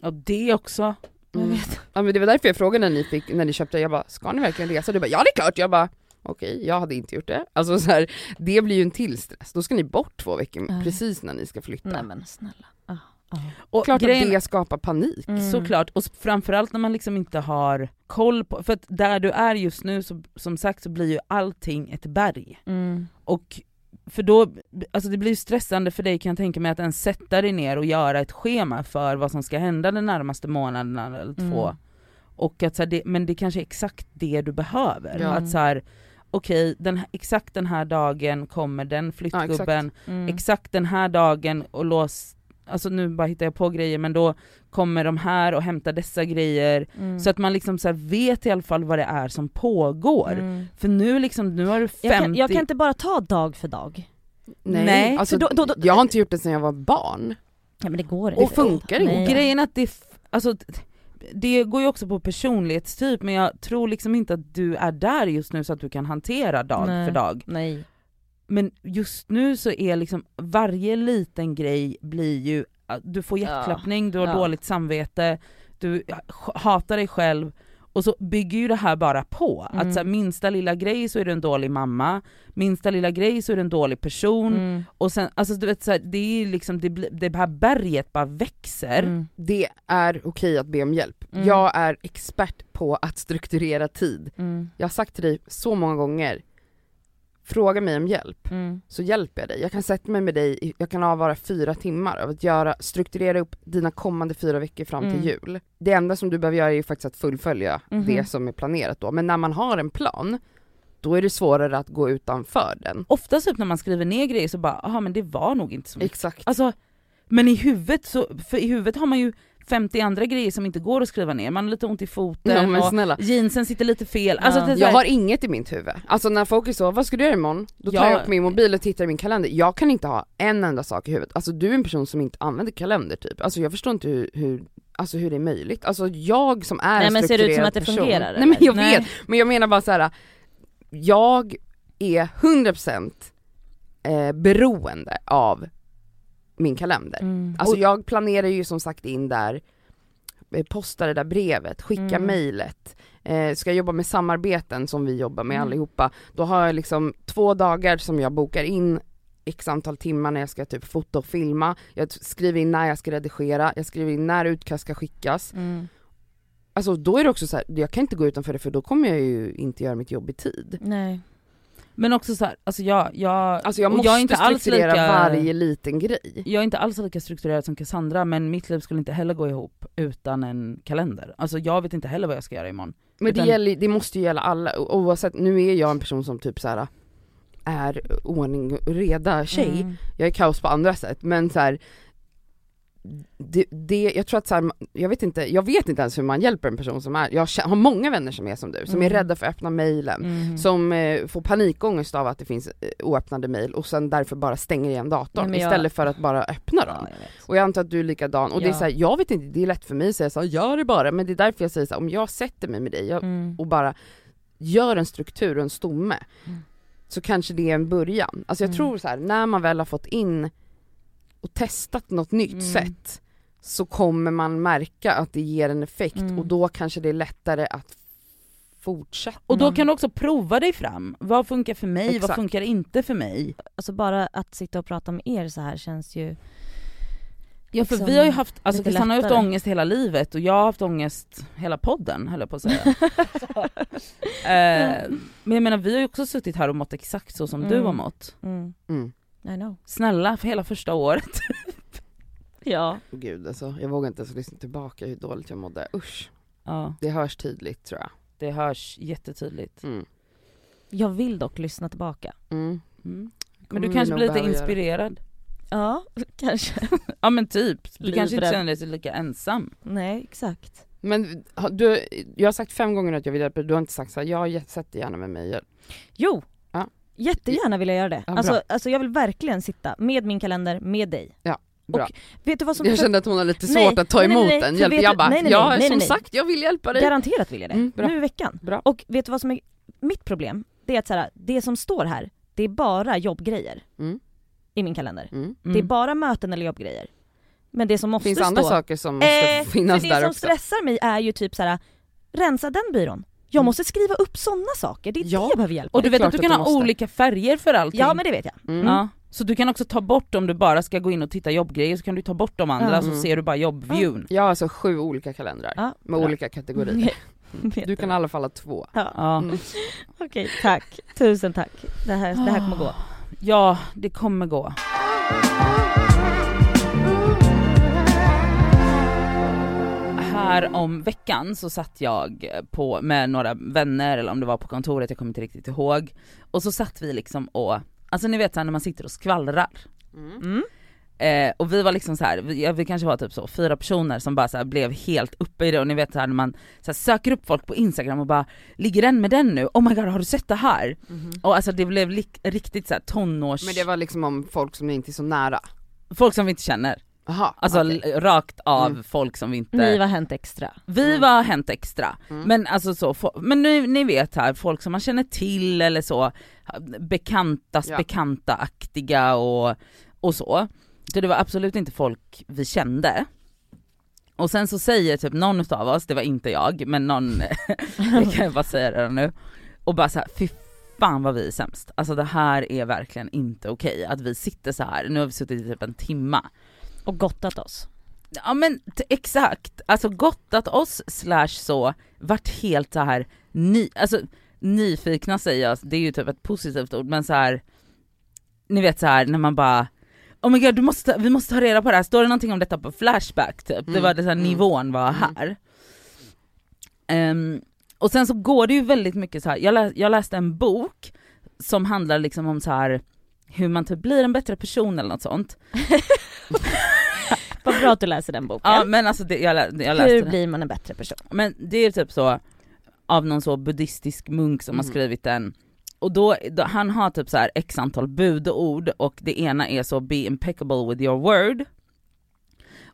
Och det också. Jag Mm. vet. Ja men det var därför jag frågade när ni, fick, när ni köpte, jag bara ska ni verkligen resa? Du bara ja det är klart, jag bara okej jag hade inte gjort det. Alltså så här, det blir ju en till stress, då ska ni bort två veckor Nej. precis när ni ska flytta. Nej men snälla. Ah, ah. Och Klart grejen, att det skapar panik. Mm. Såklart, och framförallt när man liksom inte har koll på, för att där du är just nu så, som sagt så blir ju allting ett berg. Mm. Och för då, alltså det blir stressande för dig kan jag tänka mig att ens sätta dig ner och göra ett schema för vad som ska hända den närmaste månaden eller två. Mm. Och att så här, det, men det kanske är exakt det du behöver. Ja. Att så här, okej den, exakt den här dagen kommer den flyttgubben, Mm. exakt den här dagen och lås, alltså nu bara hittar jag på grejer men då kommer de här och hämtar dessa grejer. Mm. Så att man liksom så här vet i alla fall vad det är som pågår. Mm. För nu liksom, nu har du 50... Jag, kan, jag kan inte bara ta dag för dag. Nej, Nej, alltså, då- då- då- jag har inte gjort det sedan jag var barn. Ja men det går Och funkar det Nej. inte? Grejen att det, alltså, det går ju också på personlighetstyp men jag tror liksom inte att du är där just nu så att du kan hantera dag Nej. för dag. Nej. Men just nu så är liksom varje liten grej blir ju, du får hjärtklappning, du har Ja. dåligt samvete, du hatar dig själv och så bygger ju det här bara på. Mm. Att så här, minsta lilla grej så är du en dålig mamma, minsta lilla grej så är du en dålig person Mm. och sen, alltså du vet så här, det är liksom, det, blir- det här berget bara växer. Mm. Det är okej att be om hjälp. Mm. Jag är expert på att strukturera tid. Mm. Jag har sagt till dig så många gånger, fråga mig om hjälp Mm. så hjälper jag dig. Jag kan sätta mig med dig, jag kan avvara fyra timmar av att göra, strukturera upp dina kommande fyra veckor fram Mm. till jul. Det enda som du behöver göra är ju faktiskt att fullfölja Mhm. det som är planerat då. Men när man har en plan, då är det svårare att gå utanför den. Oftast typ när man skriver ner grejer så bara, aha men det var nog inte så mycket. Exakt. Alltså, men i huvudet så, för i huvudet har man ju 50 andra grejer som inte går att skriva ner, man har lite ont i foten Ja, och jeansen sitter lite fel. Alltså, Ja. Jag har inget i mitt huvud. Alltså när folk är så, vad ska du göra imorgon? Då tar Ja. jag upp min mobil och tittar i min kalender. Jag kan inte ha en enda sak i huvudet. Alltså du är en person som inte använder kalender typ. Alltså jag förstår inte hur, hur Alltså hur det är möjligt. Alltså jag som är Nej, en men ser det ut som att det person. fungerar, Nej men eller? jag Nej. vet, men jag menar bara så här. jag är 100% eh, beroende av min kalender. Mm. Alltså jag planerar ju som sagt in där, eh, posta det där brevet, skicka Mm. mejlet, eh, ska jag jobba med samarbeten som vi jobbar med Mm. allihopa, då har jag liksom två dagar som jag bokar in x antal timmar när jag ska typ fota och filma, jag skriver in när jag ska redigera, jag skriver in när utkast ska skickas. Mm. Alltså då är det också så här, jag kan inte gå utanför det för då kommer jag ju inte göra mitt jobb i tid. Nej. Men också så här, alltså jag, jag, Alltså jag måste jag inte alls strukturera lika, varje liten grej. Jag är inte alls lika strukturerad som Cassandra men mitt liv skulle inte heller gå ihop utan en kalender. Alltså jag vet inte heller vad jag ska göra imorgon. Men det, Utan- gäller, det måste ju gälla alla, oavsett, nu är jag en person som typ så här är ordning och reda tjej, Mm. jag är kaos på andra sätt men så här, det, det, jag tror att så här, jag vet inte, jag vet inte ens hur man hjälper en person som är, jag har många vänner som är som du, som är Mm. rädda för att öppna mejlen, Mm. som eh, får panikångest av att det finns eh, oöppnade mejl och sen därför bara stänger igen datorn jag- istället för att bara öppna dem. Ja, jag. Och jag antar att du är likadan, och det är Ja. så här, jag vet inte, det är lätt för mig att säga så här, gör det bara, men det är därför jag säger så här, om jag sätter mig med dig jag, Mm. och bara gör en struktur och en stomme, Mm. så kanske det är en början. Alltså jag Mm. tror så här, när man väl har fått in och testat något nytt Mm. sätt, så kommer man märka att det ger en effekt Mm. och då kanske det är lättare att fortsätta. Och då kan du också prova dig fram. Vad funkar för mig, vad Exakt. funkar inte för mig? Alltså bara att sitta och prata med er så här känns ju Ja för liksom vi har ju haft, alltså Cassandra har haft lättare. ångest hela livet och jag har haft ångest hela podden höll jag på att säga. eh, men jag menar vi har ju också suttit här och mått exakt så som du Mm. har mått. mm. Mm. I know. Snälla, för hela första året. Ja. Gud alltså, jag vågar inte ens lyssna tillbaka hur dåligt jag mådde, usch. Ja, Det hörs tydligt tror jag. det hörs jättetydligt. Mm. Jag vill dock lyssna tillbaka. Mm. Mm. Men du kanske blir lite inspirerad. Ja, kanske. Ja men typ, du kanske inte Livrädd. känner dig lika ensam. Nej, exakt. Men har du, jag har sagt fem gånger att jag vill hjälpa dig, du har inte sagt så här, jag sätter gärna med mig. Jo! Ja. Jättegärna vill jag göra det. Ja, alltså, alltså jag vill verkligen sitta med min kalender, med dig. Bra. Och vet du vad som... Jag kände att hon har lite svårt Nej, att ta nej, nej, emot nej, den Jag bara, nej, nej, ja nej, nej, som sagt jag vill hjälpa dig. Garanterat vill jag det. Mm, nu i veckan. Bra. Och vet du vad som är mitt problem? Det är att så här, det som står här, det är bara jobbgrejer Mm. i min kalender. Mm. Det är bara möten eller jobbgrejer. Men det som måste Finns stå... andra saker som måste Eh, finnas för det där som också? stressar mig är ju typ så här: rensa den byrån. Jag Mm. måste skriva upp sådana saker, det är Ja. det jag behöver hjälp Och med. du det är vet att du att kan du ha måste. olika färger för allting. Ja men det vet jag. Mm. Ja, så du kan också ta bort om du bara ska gå in och titta jobbgrejer så kan du ta bort de andra Ja. så Mm. ser du bara jobbviewn. Jag har alltså sju olika kalendrar Ja, med olika kategorier. Du kan i alla fall ha två. Ja, Ja. Mm. Okej, tack. Tusen tack. Det här, det här kommer gå. Ja, det kommer gå. Här om veckan så satt jag på, med några vänner eller om det var på kontoret, jag kommer inte riktigt ihåg. Och så satt vi liksom och, alltså ni vet såhär när man sitter och skvallrar. Mm. Eh, och vi var liksom så här, vi, vi kanske var typ så fyra personer som bara så blev helt uppe i det och ni vet så här när man så söker upp folk på instagram och bara Ligger den med den nu? Oh my god har du sett det här? Och alltså det blev riktigt så här tonårs... Men det var liksom om folk som inte är så nära? Folk som vi inte känner. Aha, Alltså l- rakt av Mm. folk som vi inte... Ni var Hänt Extra. Vi Mm. var Hänt Extra. Mm. Men alltså så, men ni, ni vet här, folk som man känner till eller så, bekantas Ja. bekanta-aktiga och, och så. Så det var absolut inte folk vi kände. Och sen så säger typ någon av oss, det var inte jag, men någon, det kan jag bara säga redan nu, och bara såhär, fy fan vad vi är sämst. Alltså det här är verkligen inte okej, att vi sitter så här. nu har vi suttit i typ en timma. Och gottat oss. Ja men exakt, alltså gottat oss slash så, vart helt så här ny, alltså nyfikna säger jag, det är ju typ ett positivt ord men så här. ni vet så här när man bara Oh my god, du måste, vi måste ta reda på det här, står det någonting om detta på Flashback typ? det Mm, var det så här, mm, nivån var mm. här. Ehm, och sen så går det ju väldigt mycket så här. Jag, lä, jag läste en bok som handlar liksom om så här hur man typ blir en bättre person eller något sånt. Vad bra att du läser den boken. Ja men alltså det, jag, lä, jag läste Hur den. blir man en bättre person? Men det är typ så, av någon så buddhistisk munk som har Mhm. skrivit den. Och då, då, han har typ så här x antal budord och det ena är så be impeccable with your word.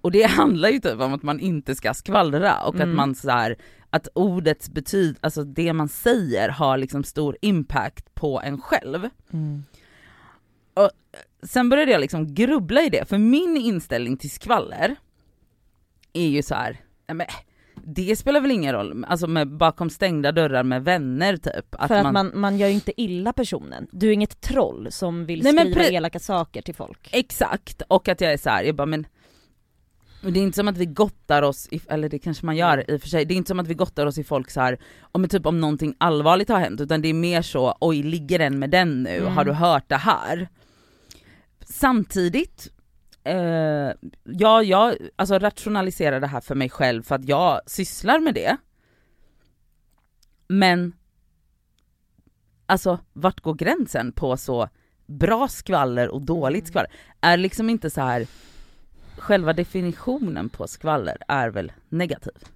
Och det handlar ju typ om att man inte ska skvallra och Mm. att man så här, att ordets betyd, alltså det man säger har liksom stor impact på en själv. Sen började jag liksom grubbla i det, för min inställning till skvaller är ju så här, nej men det spelar väl ingen roll, alltså med bakom stängda dörrar med vänner typ. För att man, man gör ju inte illa personen. Du är inget troll som vill Nej, skriva elaka saker till folk. Exakt, och att jag är så här, jag bara men det är inte som att vi gottar oss, i, eller det kanske man gör i och för sig, det är inte som att vi gottar oss i folk så här, om typ om någonting allvarligt har hänt, utan det är mer så, oj ligger den med den nu, Mm. har du hört det här? Samtidigt, eh, ja jag alltså rationaliserar det här för mig själv för att jag sysslar med det. Men, alltså vart går gränsen på så bra skvaller och dåligt skvaller? Är liksom inte så här själva definitionen på skvaller är väl negativ?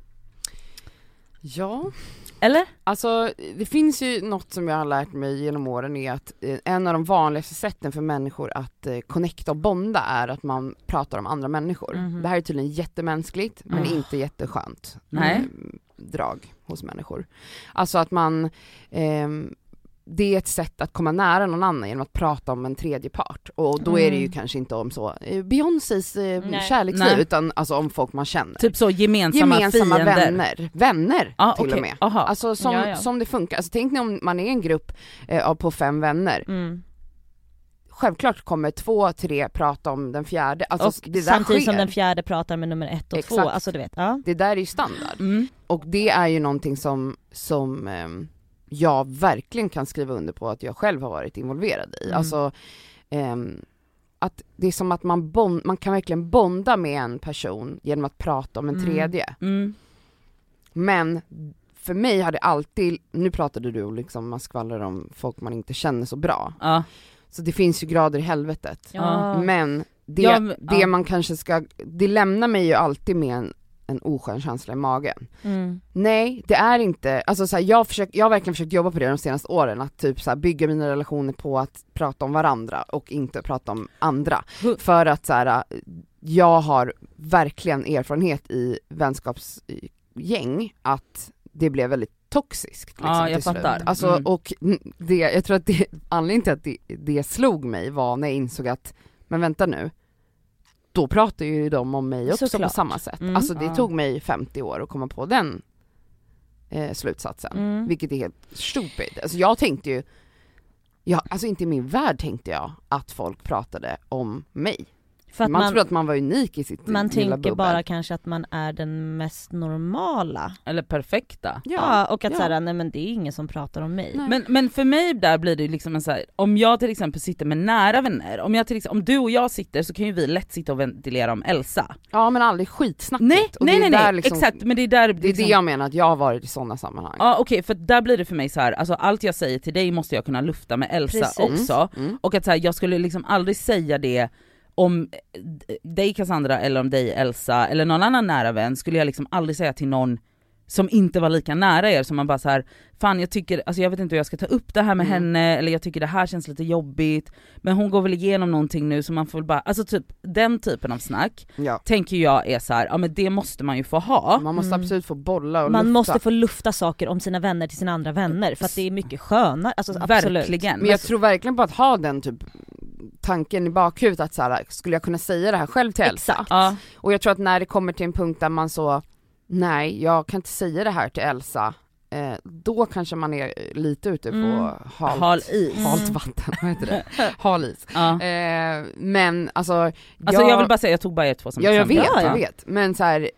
Ja, Eller? alltså det finns ju något som jag har lärt mig genom åren är att eh, en av de vanligaste sätten för människor att eh, connecta och bonda är att man pratar om andra människor. Mhm. Det här är tydligen jättemänskligt men Ah. inte jätteskönt Nej. eh, drag hos människor. Alltså att man ehm, det är ett sätt att komma nära någon annan genom att prata om en tredje part och då är det ju Mm. kanske inte om så eh, Beyoncés eh, Nej. kärleksliv Nej. utan alltså om folk man känner. Typ så gemensamma, Gemensamma fiender? vänner, vänner Ah, till okej. och med. Aha. Alltså som, Ja, ja. som det funkar, alltså tänk ni om man är en grupp eh, av på fem vänner, Mm. självklart kommer två, tre prata om den fjärde, alltså och det där samtidigt sker. som den fjärde pratar med nummer ett och två, Exakt. alltså du vet, ja. Det där är ju standard. Mm. Och det är ju någonting som, som ehm, jag verkligen kan skriva under på att jag själv har varit involverad i. Mm. Alltså, ehm, att det är som att man, bond, man kan verkligen bonda med en person genom att prata om en Mm. tredje. Mm. Men för mig har det alltid, nu pratade du om liksom, man skvallrar om folk man inte känner så bra. Ja. Så det finns ju grader i helvetet. Ja. Men det, Ja, men- det man kanske ska, det lämnar mig ju alltid med en, en oskön känsla i magen. Mm. Nej, det är inte, alltså så här, jag, försök, jag har verkligen försökt jobba på det de senaste åren, att typ så här, bygga mina relationer på att prata om varandra och inte prata om andra. Hu- För att så här, jag har verkligen erfarenhet i vänskapsgäng att det blev väldigt toxiskt. Liksom, Ja, jag fattar. Alltså, Mm. och det, jag tror att det, anledningen till att det, det slog mig var när jag insåg att, men vänta nu, då pratar ju de om mig också Såklart. på samma sätt. Mm. Alltså det Ja. tog mig 50 år att komma på den eh, slutsatsen, Mm. vilket är helt stupid. Alltså jag tänkte ju, ja, alltså inte i min värld tänkte jag att folk pratade om mig. För att man, man, tror att man var unik i sitt man tänker bubbel. bara kanske att man är den mest normala. Eller perfekta. Ja, och att ja. såhär, nej men det är ingen som pratar om mig. Nej. Men, men för mig där blir det liksom en så här, om jag till exempel sitter med nära vänner, om, jag till exempel, om du och jag sitter så kan ju vi lätt sitta och ventilera om Elsa. Ja men aldrig skitsnackigt. Nej, Och nej det är nej, nej liksom- exakt men det är där Det är liksom, det jag menar, att jag har varit i sådana sammanhang. Ja okej för där blir det för mig så här, alltså allt jag säger till dig måste jag kunna lufta med Elsa Precis. också. Mm. Och att så här, jag skulle liksom aldrig säga det om eh, dig Cassandra eller om dig Elsa eller någon annan nära vän skulle jag liksom aldrig säga till någon som inte var lika nära er, som man bara så här, fan jag tycker, alltså jag vet inte hur jag ska ta upp det här med Mm. henne, eller jag tycker det här känns lite jobbigt, men hon går väl igenom någonting nu så man får väl bara, alltså typ den typen av snack Ja. tänker jag är så här, ja men det måste man ju få ha. Man måste Mm. absolut få bolla och Man lufta. måste få lufta saker om sina vänner till sina andra vänner för att det är mycket skönare, alltså absolut. Verkligen. Men jag tror verkligen på att ha den typ tanken i bakhuvudet att så här, skulle jag kunna säga det här själv till Elsa? Exakt. Ja, Och jag tror att när det kommer till en punkt där man så, nej jag kan inte säga det här till Elsa, eh, då kanske man är lite ute på Mm. halt, hal is. halt Mm. vatten, vad heter det? Hal is. Ja. Eh, men alltså, Alltså jag vill bara säga, jag tog bara er två som Ja jag exempel. vet, Ja, jag ja. vet. Men så här,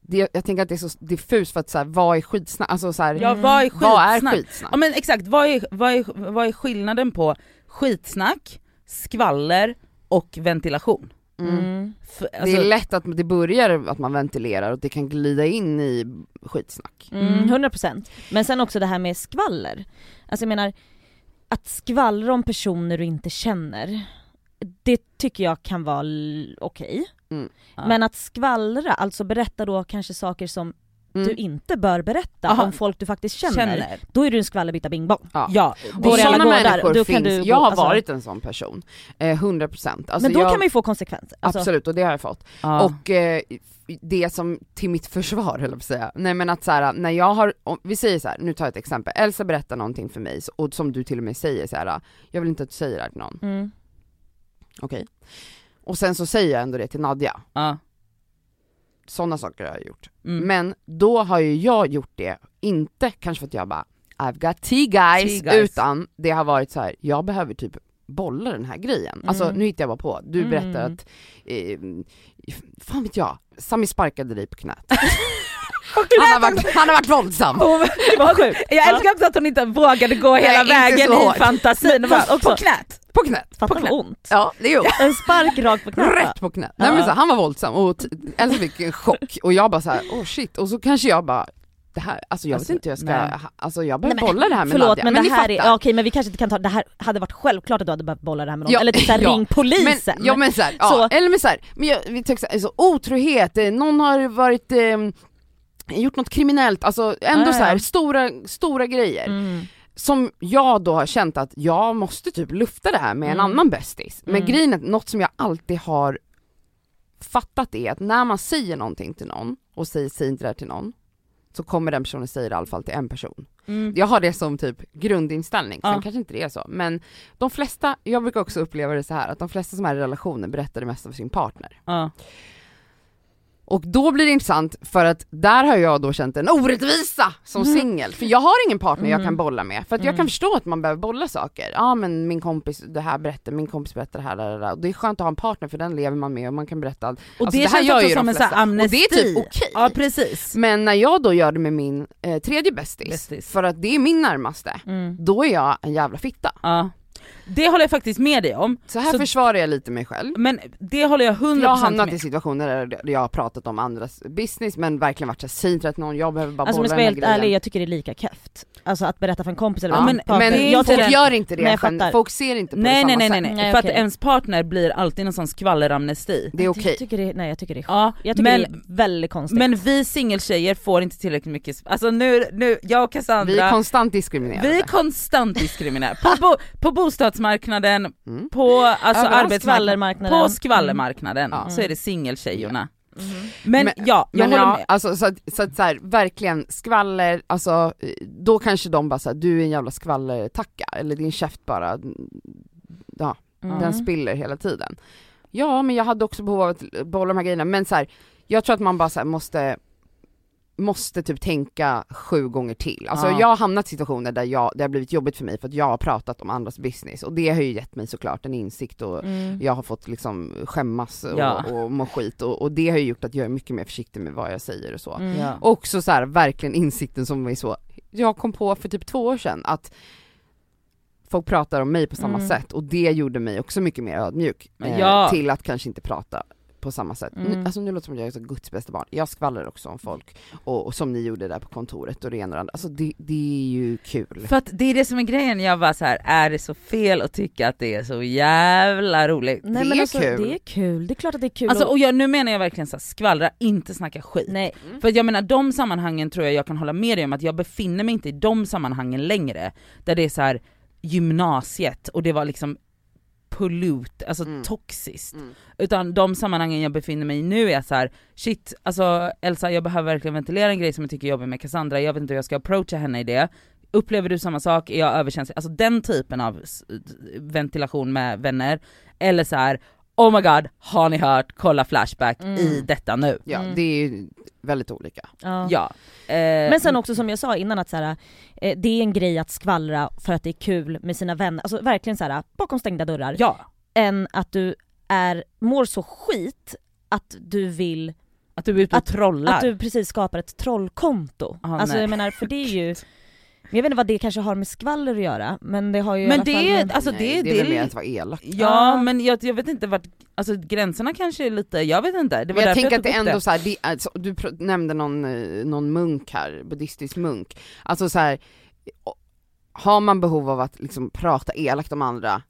det, jag tänker att det är så diffust för att så här, vad är skitsnack? Alltså så här, Ja vad är vad är skitsnack? skitsnack? Ja men exakt, vad är, vad, är, vad är skillnaden på skitsnack, skvaller och ventilation? Mm. Mm. F- Det alltså, är lätt att det börjar att man ventilerar och det kan glida in i skitsnack. Mm, 100% Men sen också det här med skvaller. Alltså jag menar, att skvallra om personer du inte känner, det tycker jag kan vara okej. Mm. Ja. Men att skvallra, alltså berätta då kanske saker som Mm. du inte bör berätta Aha. om folk du faktiskt känner, känner. då är du en skvallerbytta bing bong. Ja. Ja, sådana människor då kan finns, du gå- jag har alltså- varit en sån person, eh, 100% alltså Men då jag, kan man ju få konsekvenser. Alltså, Absolut, och det har jag fått. ja. Och eh, det som, till mitt försvar höll jag säga, nej men att så här, när jag har, om, vi säger så här, nu tar jag ett exempel, Elsa berättar någonting för mig, och som du till och med säger så här, jag vill inte att du säger det här till någon, Mm. okej? Och sen så säger jag ändå det till Nadja, ja. Sådana saker har jag gjort. Mm. Men då har ju jag gjort det, inte kanske för att jag bara I've got tea guys, Tea guys. utan det har varit så här: jag behöver typ bolla den här grejen. Alltså Mm. nu hittar jag bara på, du Mm. berättar att, eh, fan vet jag, Sami sparkade dig på knät. han, har varit, han har varit våldsam. Jag älskar också att hon inte vågade gå hela vägen så i fantasin, på knät. På knät. Fatta på knät. ont. Ja, det gjorde En spark rakt på knät. Rätt på knät. Nej men så, han var våldsam och Elsa fick en chock och jag bara så här: oh shit, och så kanske jag bara det här, alltså jag Alltså, vet inte hur jag ska, nej. alltså jag behöver men- bolla det här med Förlåt Nadja. men, ni det här fattar. är, ja, okej men vi kanske inte kan ta, det här hade varit självklart att du hade behövt bolla det här med någon, Ja, eller typ såhär, ja. ring polisen. Men, ja men såhär, ja, Så- eller men såhär, men jag, vi tänker såhär, så otrohet, någon har varit, eh, gjort något kriminellt, alltså ändå ja, så här ja. stora, stora grejer. Mm. Som jag då har känt att jag måste typ lufta det här med en Mm. annan bästis. Men Mm. grejen är, något som jag alltid har fattat är att när man säger någonting till någon, och säger säg inte det här till någon, så kommer den personen säga det i alla fall till en person. Mm. Jag har det som typ grundinställning, sen Ja. kanske inte det är så, men de flesta, jag brukar också uppleva det så här att de flesta som är i relationer berättar det mesta för sin partner. Ja. Och då blir det intressant för att där har jag då känt en orättvisa som Mm. singel, för jag har ingen partner jag Mm. kan bolla med, för att jag Mm. kan förstå att man behöver bolla saker. Ja men min kompis, det här berättar, min kompis berättar det här, där, där, och det är skönt att ha en partner för den lever man med och man kan berätta allt. Och Alltså, det, det här känns också som en sån amnesti. Och det är typ okej. Ja precis. Men när jag då gör det med min eh, tredje Bästis. för att det är min närmaste, Mm. då är jag en jävla fitta. Ja. Det håller jag faktiskt med dig om, Så här Så- försvarar jag lite mig själv. men det håller jag 100% Jag har hamnat med. i situationer där jag har pratat om andras business men verkligen varit såhär, säg inte till någon, jag behöver bara Alltså bolla den här grejen. ärlig, jag tycker det är lika keft. Alltså att berätta för en kompis eller Ja, en men, partner. men jag folk tycker- gör inte det, Nej, fattar. folk ser inte på Nej det nej samma nej nej, nej. Nej, för att ens partner blir alltid en sån skvalleramnesti. Det är okej. Jag tycker det, nej jag tycker det är Ja, Jag tycker men, det är väldigt konstigt. men vi singeltjejer får inte tillräckligt mycket, alltså nu, nu jag och Cassandra, Vi är konstant diskriminerade. vi är konstant diskriminerade. På, bo, på bostadsmarknaden, Mm. på alltså arbetsmarknaden, på skvallermarknaden Mm. så är det singeltjejerna. Mm. Men, Men- ja, jag Men håller ja, med. alltså så att, så att så här, verkligen skvaller, alltså då kanske de bara såhär, du är en jävla skvallertacka, eller din käft bara, ja, Mm. den spiller hela tiden. Ja men jag hade också behov av att bolla de här grejerna, men så här, jag tror att man bara så här måste måste typ tänka sju gånger till. Alltså Ja. jag har hamnat i situationer där jag, det har blivit jobbigt för mig för att jag har pratat om andras business och det har ju gett mig såklart en insikt och Mm. jag har fått liksom skämmas och, Ja. och må skit och, och det har ju gjort att jag är mycket mer försiktig med vad jag säger och så. Mm. Ja. Också så här, verkligen insikten som var så, jag kom på för typ två år sedan att folk pratar om mig på samma Mm. sätt och det gjorde mig också mycket mer ödmjuk eh, Ja. till att kanske inte prata på samma sätt. Nu, Mm. alltså nu låter det som att jag är så Guds bästa barn, jag skvallrar också om folk och, och som ni gjorde där på kontoret och det ena och det andra, alltså det, det är ju kul. För att det är det som är grejen, jag bara så här, är det så fel att tycka att det är så jävla roligt? Nej Det men är alltså kul. det är kul, det är klart att det är kul Alltså och, och jag, nu menar jag verkligen så här, skvallra, inte snacka skit. Nej, För att jag menar de sammanhangen tror jag jag kan hålla med dig om att jag befinner mig inte i de sammanhangen längre, där det är så här gymnasiet och det var liksom pollute, alltså Mm. toxiskt. Mm. Utan de sammanhangen jag befinner mig i nu är så här: shit alltså Elsa jag behöver verkligen ventilera en grej som jag tycker är jobbig med Cassandra, jag vet inte hur jag ska approacha henne i det. Upplever du samma sak? Är jag överkänslig? Alltså den typen av ventilation med vänner. Eller så här: oh my god, har ni hört? Kolla Flashback Mm. i detta nu. Ja, Mm. det är ju väldigt olika. ja. Ja. Eh, Men sen också som jag sa innan att så här, eh, det är en grej att skvallra för att det är kul med sina vänner, alltså verkligen så här bakom stängda dörrar. Ja. Än att du är, mår så skit att du vill, Att du är ute och Att- trollar. att du precis skapar ett trollkonto. Ah, alltså nej. jag menar för det är ju, jag vet inte vad det kanske har med skvaller att göra men det har ju i Men alla det fall är- med, Alltså, Nej, det- det är väl mer att vara elak. Ja Ah. men jag, jag vet inte vart, alltså gränserna kanske är lite, jag vet inte. Det var Men jag tänker att det ändå så här, det, alltså, du pr- nämnde någon, eh, någon munk här, buddhistisk munk. Alltså så här, o- har man behov av att liksom prata elakt om andra,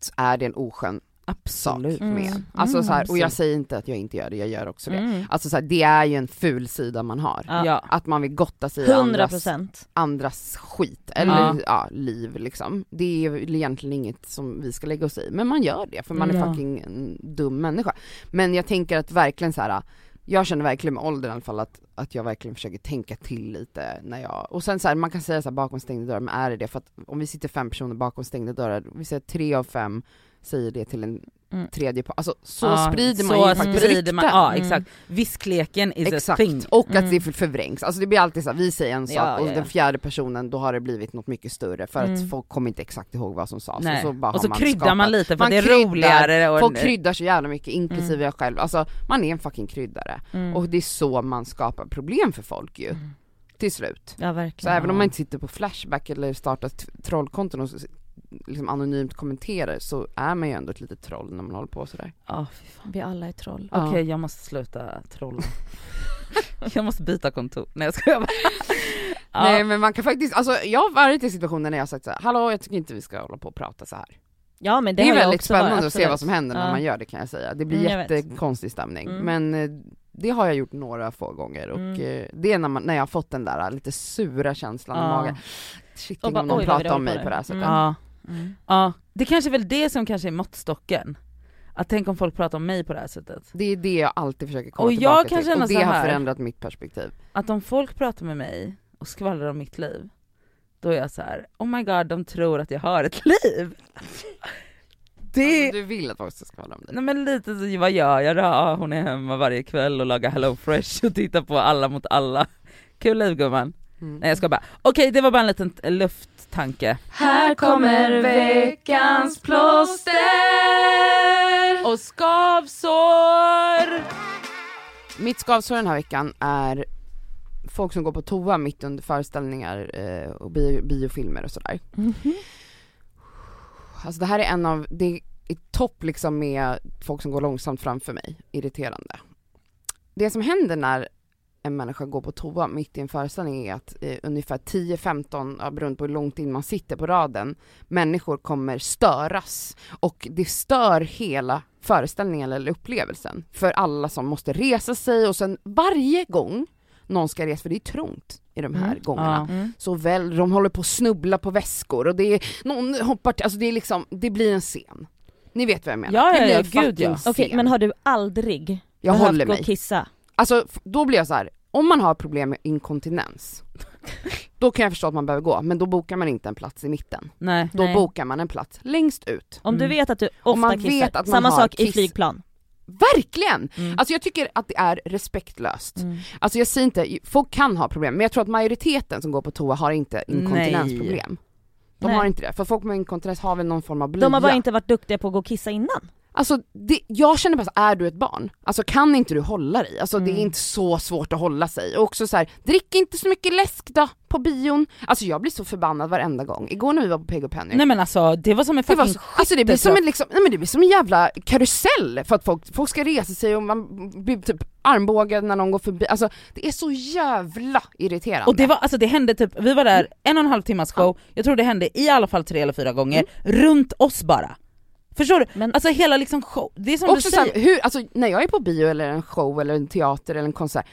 så är det en oskön Absolut. Mm. med. Alltså Mm, så här, och jag säger inte att jag inte gör det, jag gör också det. mm. Alltså så här, det är ju en ful sida man har. Ja. Att man vill gotta sig i 100 andras, andras skit, eller Ja. ja. liv liksom. Det är egentligen inget som vi ska lägga oss i, men man gör det för man är Mm. fucking en dum människa. Men jag tänker att verkligen så här. jag känner verkligen med åldern i alla fall att, att jag verkligen försöker tänka till lite när jag, och sen så här, man kan säga så här bakom stängda dörrar, men är det det? För att om vi sitter fem personer bakom stängda dörrar, vi säger tre av fem säger det till en Mm. tredje part, alltså så Ja, sprider man så ju faktiskt sprider man, rykten. Ja Mm. exakt, viskleken is a Exakt, thing. och att Mm. det för- förvrängs. Alltså det blir alltid så här, vi säger en sak Ja, och ja, den fjärde personen, då har det blivit något mycket större för Mm. att folk kommer inte exakt ihåg vad som sades. Och så, bara och så man kryddar skapat. man lite för Man att det är kryddar, roligare och Folk kryddar så jävla mycket, inklusive Mm. jag själv. Alltså man är en fucking kryddare. Mm. Och det är så man skapar problem för folk ju, Mm. till slut. Ja Så även om man inte sitter på Flashback eller startar trollkonton och liksom anonymt kommenterar så är man ju ändå ett litet troll när man håller på sådär. Ja, fy fan. Vi alla är troll. Ja. Okej jag måste sluta trolla. jag måste byta kontor. Nej jag skojar bara. ja. Nej men man kan faktiskt, alltså jag har varit i situationer när jag har sagt såhär, hallå jag tycker inte vi ska hålla på och prata så här. Ja men det, Det, är väldigt också varit, spännande att se vad som händer när Ja. man gör det kan jag säga. Det blir Mm, jättekonstig stämning. Mm. Men eh, det har jag gjort några få gånger och Mm. eh, det är när, man, när jag har fått den där lite sura känslan i Ja. magen. Shit, Och tänk om någon pratar om mig på det här sättet. Mm. Ja. Mm. ja, det kanske är väl det som kanske är måttstocken. Att tänk om folk pratar om mig på det här sättet. Det är det jag alltid försöker komma Och jag tillbaka kan till känna och det har förändrat mitt perspektiv. Att om folk pratar med mig och skvallrar om mitt liv, då är jag så här: oh my god de tror att jag har ett liv. Det, Alltså, du vill att folk ska skvallra om dig? nej men lite så, vad gör jag då? Hon är hemma varje kväll och lagar hello fresh och tittar på alla mot alla. Kul liv gumman. Mm. Nej jag ska bara, okej det var bara en liten t- lufttanke. Här kommer veckans plåster! Och skavsår! Mitt skavsår den här veckan är folk som går på toa mitt under föreställningar eh, och bio, biofilmer och sådär. Alltså det här är en av, det är topp liksom med folk som går långsamt framför mig, irriterande. Det som händer när en människa går på toa mitt i en föreställning är att eh, ungefär 10-15, ja, beroende på hur långt in man sitter på raden, människor kommer störas och det stör hela föreställningen eller upplevelsen för alla som måste resa sig och sen varje gång någon ska resa, för det är trångt i de här Mm. gångerna, Ja. Mm. så väl, de håller på att snubbla på väskor och det är, någon hoppar till, alltså det är liksom, det blir en scen. Ni vet vad jag menar? Ja, det ja, blir ja, gud, ja. Okej men har du aldrig jag behövt håller gå mig. och kissa? Alltså då blir jag så här. om man har problem med inkontinens, då kan jag förstå att man behöver gå, men då bokar man inte en plats i mitten. Nej. Då Nej. bokar man en plats längst ut. Om du Mm. vet att du Om man ofta kissar, vet att man samma har sak i kiss- flygplan. verkligen! Mm. Alltså jag tycker att det är respektlöst. Mm. Alltså jag säger inte, folk kan ha problem, men jag tror att majoriteten som går på toa har inte inkontinensproblem. De Nej. har inte det, för folk med inkontinens har väl någon form av blya. De har bara inte varit duktiga på att gå och kissa innan. Alltså det, jag känner bara så, är du ett barn? Alltså kan inte du hålla dig? Alltså det är Mm. inte så svårt att hålla sig. Och också så här, drick inte så mycket läsk då på bion. Alltså jag blir så förbannad varenda gång. Igår när vi var på Peg och Penny. Nej men alltså det var som en det, var fucking så, alltså det blir som en liksom, nej men det blir som en jävla karusell för att folk, folk ska resa sig och man blir typ armbågad när någon går förbi. Alltså det är så jävla irriterande. Och det var, alltså det hände typ, vi var där en och en halv timmas show, jag tror det hände i alla fall tre eller fyra gånger, runt oss bara. Förstår du? Men Alltså hela liksom show, det är som Också du så säger, hur, alltså när jag är på bio eller en show eller en teater eller en konsert,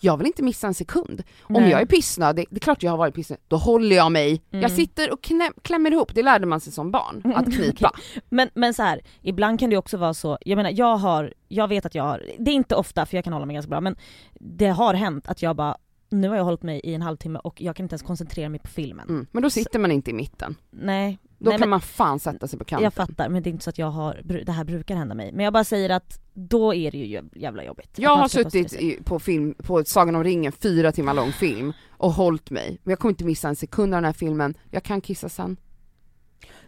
jag vill inte missa en sekund. Om Nej. jag är pissnödig, det är klart jag har varit pissnödig, då håller jag mig. Mm. Jag sitter och knä, klämmer ihop, det lärde man sig som barn, Mm, att knipa. Men, men så här, ibland kan det också vara så, jag menar jag har, jag vet att jag har, det är inte ofta för jag kan hålla mig ganska bra men det har hänt att jag bara, nu har jag hållit mig i en halvtimme och jag kan inte ens koncentrera mig på filmen. Mm. Men då sitter man inte i mitten. Nej, Då nej kan men, man fan sätta sig på kanten. jag fattar men det är inte så att jag har, det här brukar hända mig. Men jag bara säger att då är det ju jävla jobbigt. Jag har suttit i, på film, på Sagan om ringen, fyra timmar lång film och hållit mig. Men jag kommer inte missa en sekund av den här filmen, jag kan kissa sen.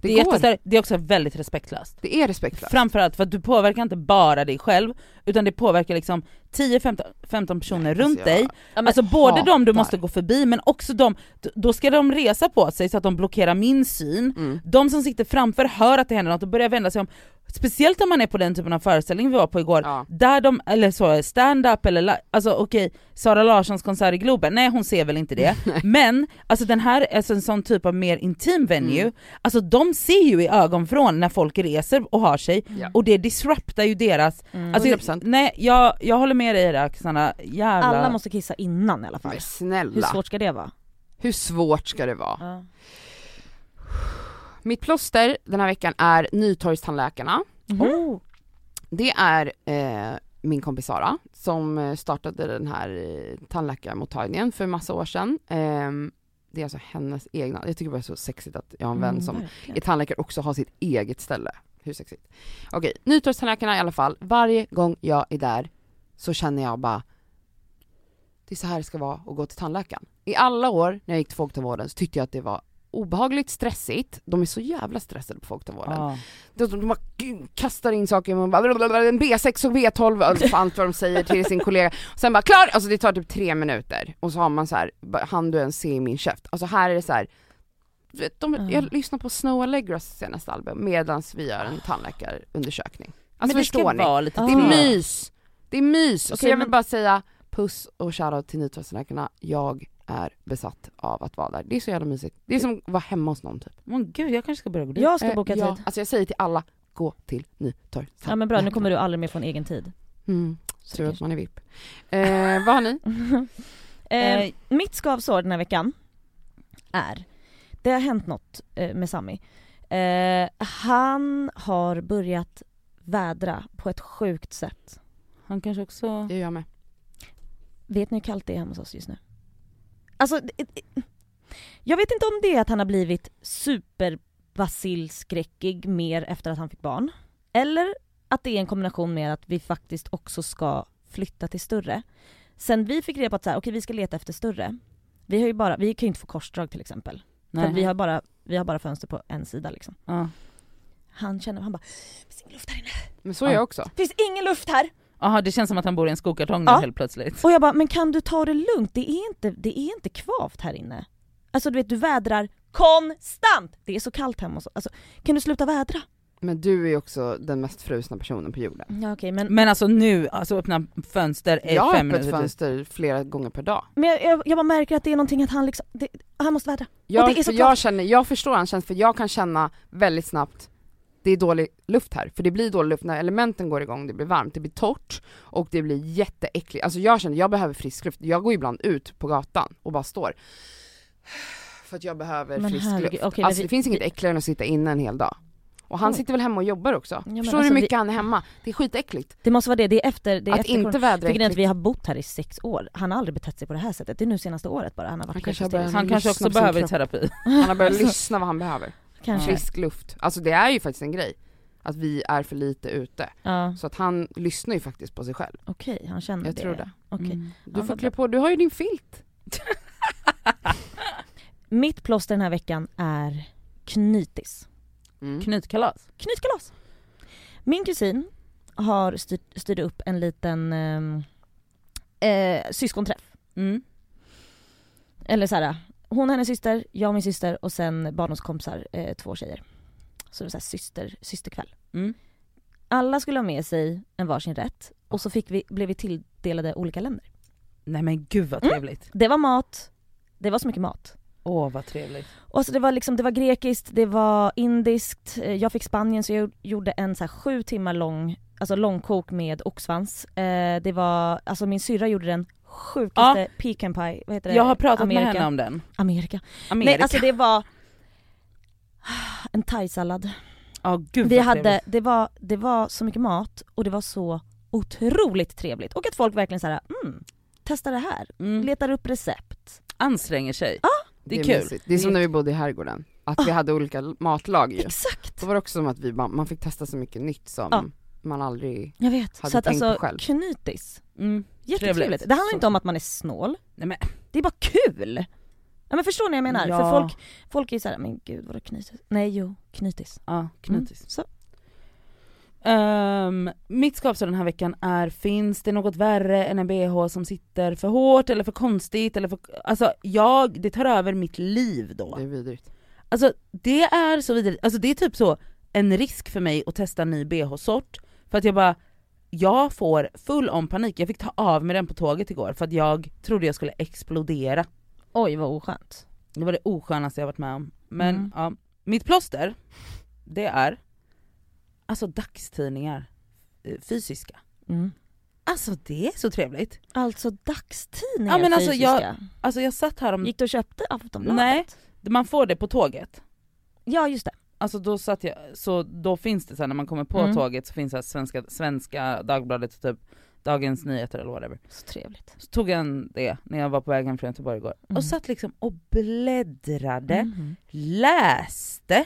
Det, det är, det är också väldigt respektlöst. det är respektlöst. Framförallt för att du påverkar inte bara dig själv, utan det påverkar liksom 10-15 personer Nej, runt alltså jag- dig, Ja, Alltså både de du måste gå förbi men också de, då ska de resa på sig så att de blockerar min syn. Mm. De som sitter framför hör att det händer något och börjar vända sig om. Speciellt om man är på den typen av föreställning vi var på igår, Ja. där de, eller så stand-up eller, alltså okej, Sara Larssons konsert i Globen, nej hon ser väl inte det. men alltså den här är alltså en sån typ av mer intim venue, Mm. alltså de ser ju i ögonvrån när folk reser och har sig, Ja. och det disruptar ju deras, mm. alltså, 100%. nej jag, jag håller med dig där Sanna, jävla... Alla måste kissa innan i alla fall. Men Hur snälla, svårt ska det vara? hur svårt ska det vara? Ja. Mitt plåster den här veckan är Nytorgstandläkarna. Oh. Det är eh, min kompis Sara som eh, startade den här eh, tandläkarmottagningen för massa år sedan. Ehm, det är alltså hennes egna, jag tycker det är så sexigt att jag har en vän Mm, som verkligen. är tandläkare också har sitt eget ställe. Hur sexigt? Okej, Nytorgstandläkarna i alla fall. Varje gång jag är där så känner jag bara det är så här det ska vara att gå till tandläkaren. I alla år när jag gick till folktandvården så tyckte jag att det var obehagligt stressigt. De är så jävla stressade på folktandvården. Ja. De, de, de kastar in saker, man bara en B6 och B12, alltså allt vad de säger till sin kollega. Och sen bara klar! Alltså det tar typ tre minuter och så har man så här, han du ens se i min käft? Alltså här är det så här. De, Mm. Jag lyssnar på Snow Allegros senaste album medan vi gör en tandläkarundersökning. Alltså men förstår ni? Det är Ah. mys! Det är mys! så Okej, jag vill men- bara säga puss och shoutout till nytorgstandläkarna. Jag är besatt av att vara där. Det är så jävla mysigt. Det är som att vara hemma hos någon typ. Men gud jag kanske ska börja gå dit. Jag ska Eh, boka ja, tid. Alltså jag säger till alla, gå till Nytorgstandläkarna. Ja men bra, nu kommer du aldrig mer få en egen tid. Mm, Så tur att man är VIP. Eh, vad har ni? eh, Eh, mitt skavsår den här veckan är, det har hänt något eh, med Sami. Eh, han har börjat vädra på ett sjukt sätt. Han kanske också... Det gör jag med. Vet ni hur kallt det är hemma hos oss just nu? Alltså, det- det- jag vet inte om det är att han har blivit superbasilskräckig mer efter att han fick barn. Eller att det är en kombination med att vi faktiskt också ska flytta till större. Sen vi fick reda på att så här, okej vi ska leta efter större. Vi har ju bara, vi kan ju inte få korsdrag till exempel. För Nej. att vi har bara, vi har bara fönster på en sida liksom. Ja. Han känner, han bara, finns ingen luft här inne? Men så är Ja. jag också. Finns ingen luft här? Jaha det känns som att han bor i en skokartong nu Ja. helt plötsligt. Och jag bara, men kan du ta det lugnt? Det är inte, det är inte kvavt här inne. Alltså du vet, du vädrar konstant! Det är så kallt hemma oss. Alltså, kan du sluta vädra? Men du är också den mest frusna personen på jorden. Ja okej, men, Men alltså nu, alltså öppna fönster Jag har fem minuter. fönster flera gånger per dag. men jag, jag, jag bara märker att det är någonting att han liksom, det, han måste vädra. Jag, det är så jag, klart. känner, jag förstår hans känsla, för jag kan känna väldigt snabbt det är dålig luft här, för det blir dålig luft när elementen går igång, det blir varmt, det blir torrt och det blir jätteäckligt. Alltså jag känner, jag behöver frisk luft. Jag går ibland ut på gatan och bara står. För att jag behöver Men frisk herregud, luft. men alltså vi- det finns inget vi- äckligare än att sitta inne en hel dag. Och han Oj. sitter väl hemma och jobbar också? men Förstår du alltså hur vi- mycket han är hemma? Det är skitäckligt. Det måste vara det, det är efter, det är att efter inte vädra är att vi har bott här i sex år, han har aldrig betett sig på det här sättet. Det är nu senaste året bara han har varit Han kanske Han kanske också behöver terapi. Han har börjat lyssna vad han behöver. Kanske. Frisk luft. Alltså det är ju faktiskt en grej. Att vi är för lite ute. Ja, Så att han lyssnar ju faktiskt på sig själv. okej, han känner Jag det. tror det. Okej. Mm. Du Ja, får vad klä bra. på, du har ju din filt. Mitt plåster den här veckan är knytis. Mm. Knytkalas. Knytkalas! Min kusin har styrt, styrt upp en liten ehm, eh, syskonträff. Mm. Eller såhär, hon och hennes syster, jag och min syster och sen barndomskompisar, eh, två tjejer. Så det var såhär syster, systerkväll. Mm. Alla skulle ha med sig en varsin rätt och så fick vi, blev vi tilldelade olika länder. Nej men gud vad Mm. trevligt. Det var mat, det var så mycket mat. Åh vad trevligt. Och så det var liksom, det var grekiskt, det var indiskt, eh, jag fick Spanien så jag gjorde en så sju timmar lång, alltså långkok med oxsvans. Eh, det var, alltså min syrra gjorde den sjukaste pecan pie, vad heter det? Jag har pratat Amerika. med henne om den. Amerika. Amerika. Nej alltså det var en thaisallad. Ja gud Vi hade, trevligt. det var, det var så mycket mat och det var så otroligt trevligt. Och att folk verkligen såhär, mm, testa det här, Mm. letar upp recept. Anstränger sig. Det är kul. mysigt. Det är som när vi bodde i herrgården, att vi Ah. hade olika matlag ju. Exakt! Då var det också som att vi, man fick testa så mycket nytt som Ja. Man aldrig Jag vet. Hade så att tänkt alltså, på själv. knytis. Mm. Jättetrevligt. Trevligt. Det handlar Så- inte om att man är snål, Nej men det är bara kul! Ja men förstår ni vad jag menar? Ja. För folk, folk är ju såhär, men gud vadå knytis? Nej jo, knytis. ja, knytis. Mm. Så. Ehm, mitt skapsår den här veckan är, finns det något värre än en bh som sitter för hårt eller för konstigt eller för, alltså jag, det tar över mitt liv då. Det är vidrigt. Alltså det är så vidrigt, alltså det är typ så en risk för mig att testa en ny bh-sort, för att jag bara, jag får full om panik, jag fick ta av mig den på tåget igår för att jag trodde jag skulle explodera. Oj vad oskönt. Det var det oskönaste jag varit med om. Men Mm. ja, mitt plåster, det är alltså dagstidningar, eh, fysiska. Mm. Alltså det är så trevligt. Alltså dagstidningar Ja, men alltså, fysiska. jag- Alltså jag satt här om, Gick du och köpte Aftonbladet? Nej. man får det på tåget. Ja just det. Alltså då satt jag, så då finns det så här, när man kommer på Mm. tåget så finns det här svenska, svenska Dagbladet typ Dagens Nyheter eller whatever. Så trevligt. Så tog jag en det när jag var på vägen från Göteborg igår Mm. och satt liksom och bläddrade, Mhm. läste.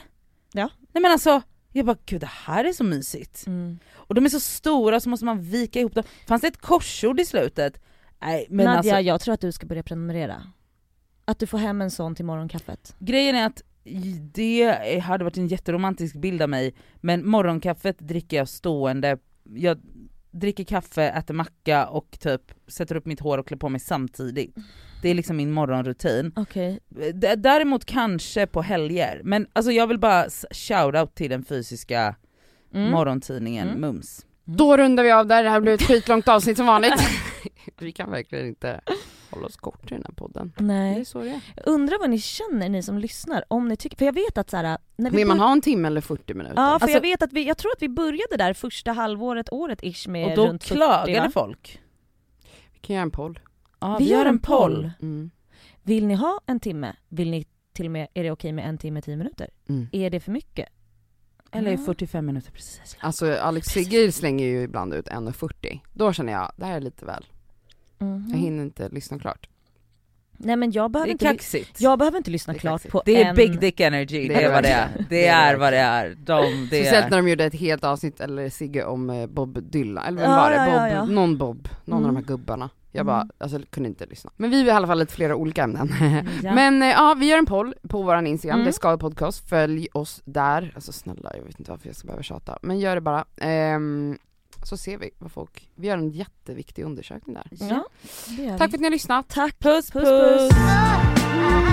Ja. Nej men alltså, jag bara gud det här är så mysigt. Mm. Och de är så stora så måste man vika ihop dem. Fanns det ett korsord i slutet? Nej men Nadja, alltså jag tror att du ska börja prenumerera. Att du får hem en sån till morgonkaffet. grejen är att det hade varit en jätteromantisk bild av mig men morgonkaffet dricker jag stående, jag dricker kaffe, äter macka och typ sätter upp mitt hår och klär på mig samtidigt. Det är liksom min morgonrutin. Okej. D- Däremot kanske på helger, men alltså jag vill bara shout-out till den fysiska Mm. morgontidningen Mm. Mums. Då rundar vi av där, det här blev ett skitlångt avsnitt som vanligt. vi kan verkligen inte hålla oss kort i den här podden. Det är Nej. så det är. Jag undrar vad ni känner ni som lyssnar, om ni tycker, för jag vet att så här, när vi Vill man bör- ha en timme eller 40 minuter? Ja för Alltså- jag vet att vi, jag tror att vi började där första halvåret, året ish med Och då runt 40 klagade va? folk. Vi kan göra en poll. Ja, Vi gör en poll. Mm. Vill ni ha en timme? Vill ni till och med, är det okej med en timme, tio minuter? Mm. Är det för mycket? Eller Ja. 45 minuter precis. Alltså Alex Sigrid slänger ju ibland ut 1.40. Då känner jag, det här är lite väl. Mhm. Jag hinner inte lyssna klart. Nej men jag Det behöver är inte, kaxigt. jag behöver inte lyssna Det är klart på Det är en... big dick energy, det, är vad det är. Det är vad det är. De, det Speciellt är. när de gjorde ett helt avsnitt, eller Sigge, om eh, Bob Dylan, eller vem Ja, var det? Bob, ja, ja. Någon Bob, någon av Mm. de här gubbarna. Jag Mm. bara, alltså kunde inte lyssna. Men vi har i alla fall lite flera olika ämnen. Ja. Men eh, ja, vi gör en poll på våran Instagram, Mm. det är Skada Podcast, följ oss där. Alltså snälla, jag vet inte varför jag ska behöva tjata, men gör det bara. Ehm, så ser vi vad folk, vi gör en jätteviktig undersökning där. Ja, Tack vi. för att ni har lyssnat. Tack. Puss Puss, puss! puss.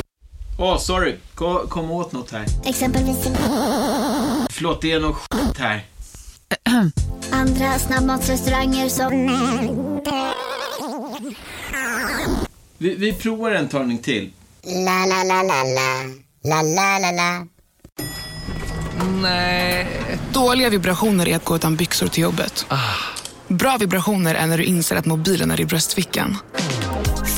Åh, sorry. Kom, kom åt något här. Exempelvis Förlåt, det är något skit här. andra snabbmatsrestauranger som... Vi, vi provar en talning till. La, la, la, la, la. La, la, la, la. Dåliga vibrationer är att gå utan byxor till jobbet. Bra vibrationer är när du inser att mobilen är i bröstfickan.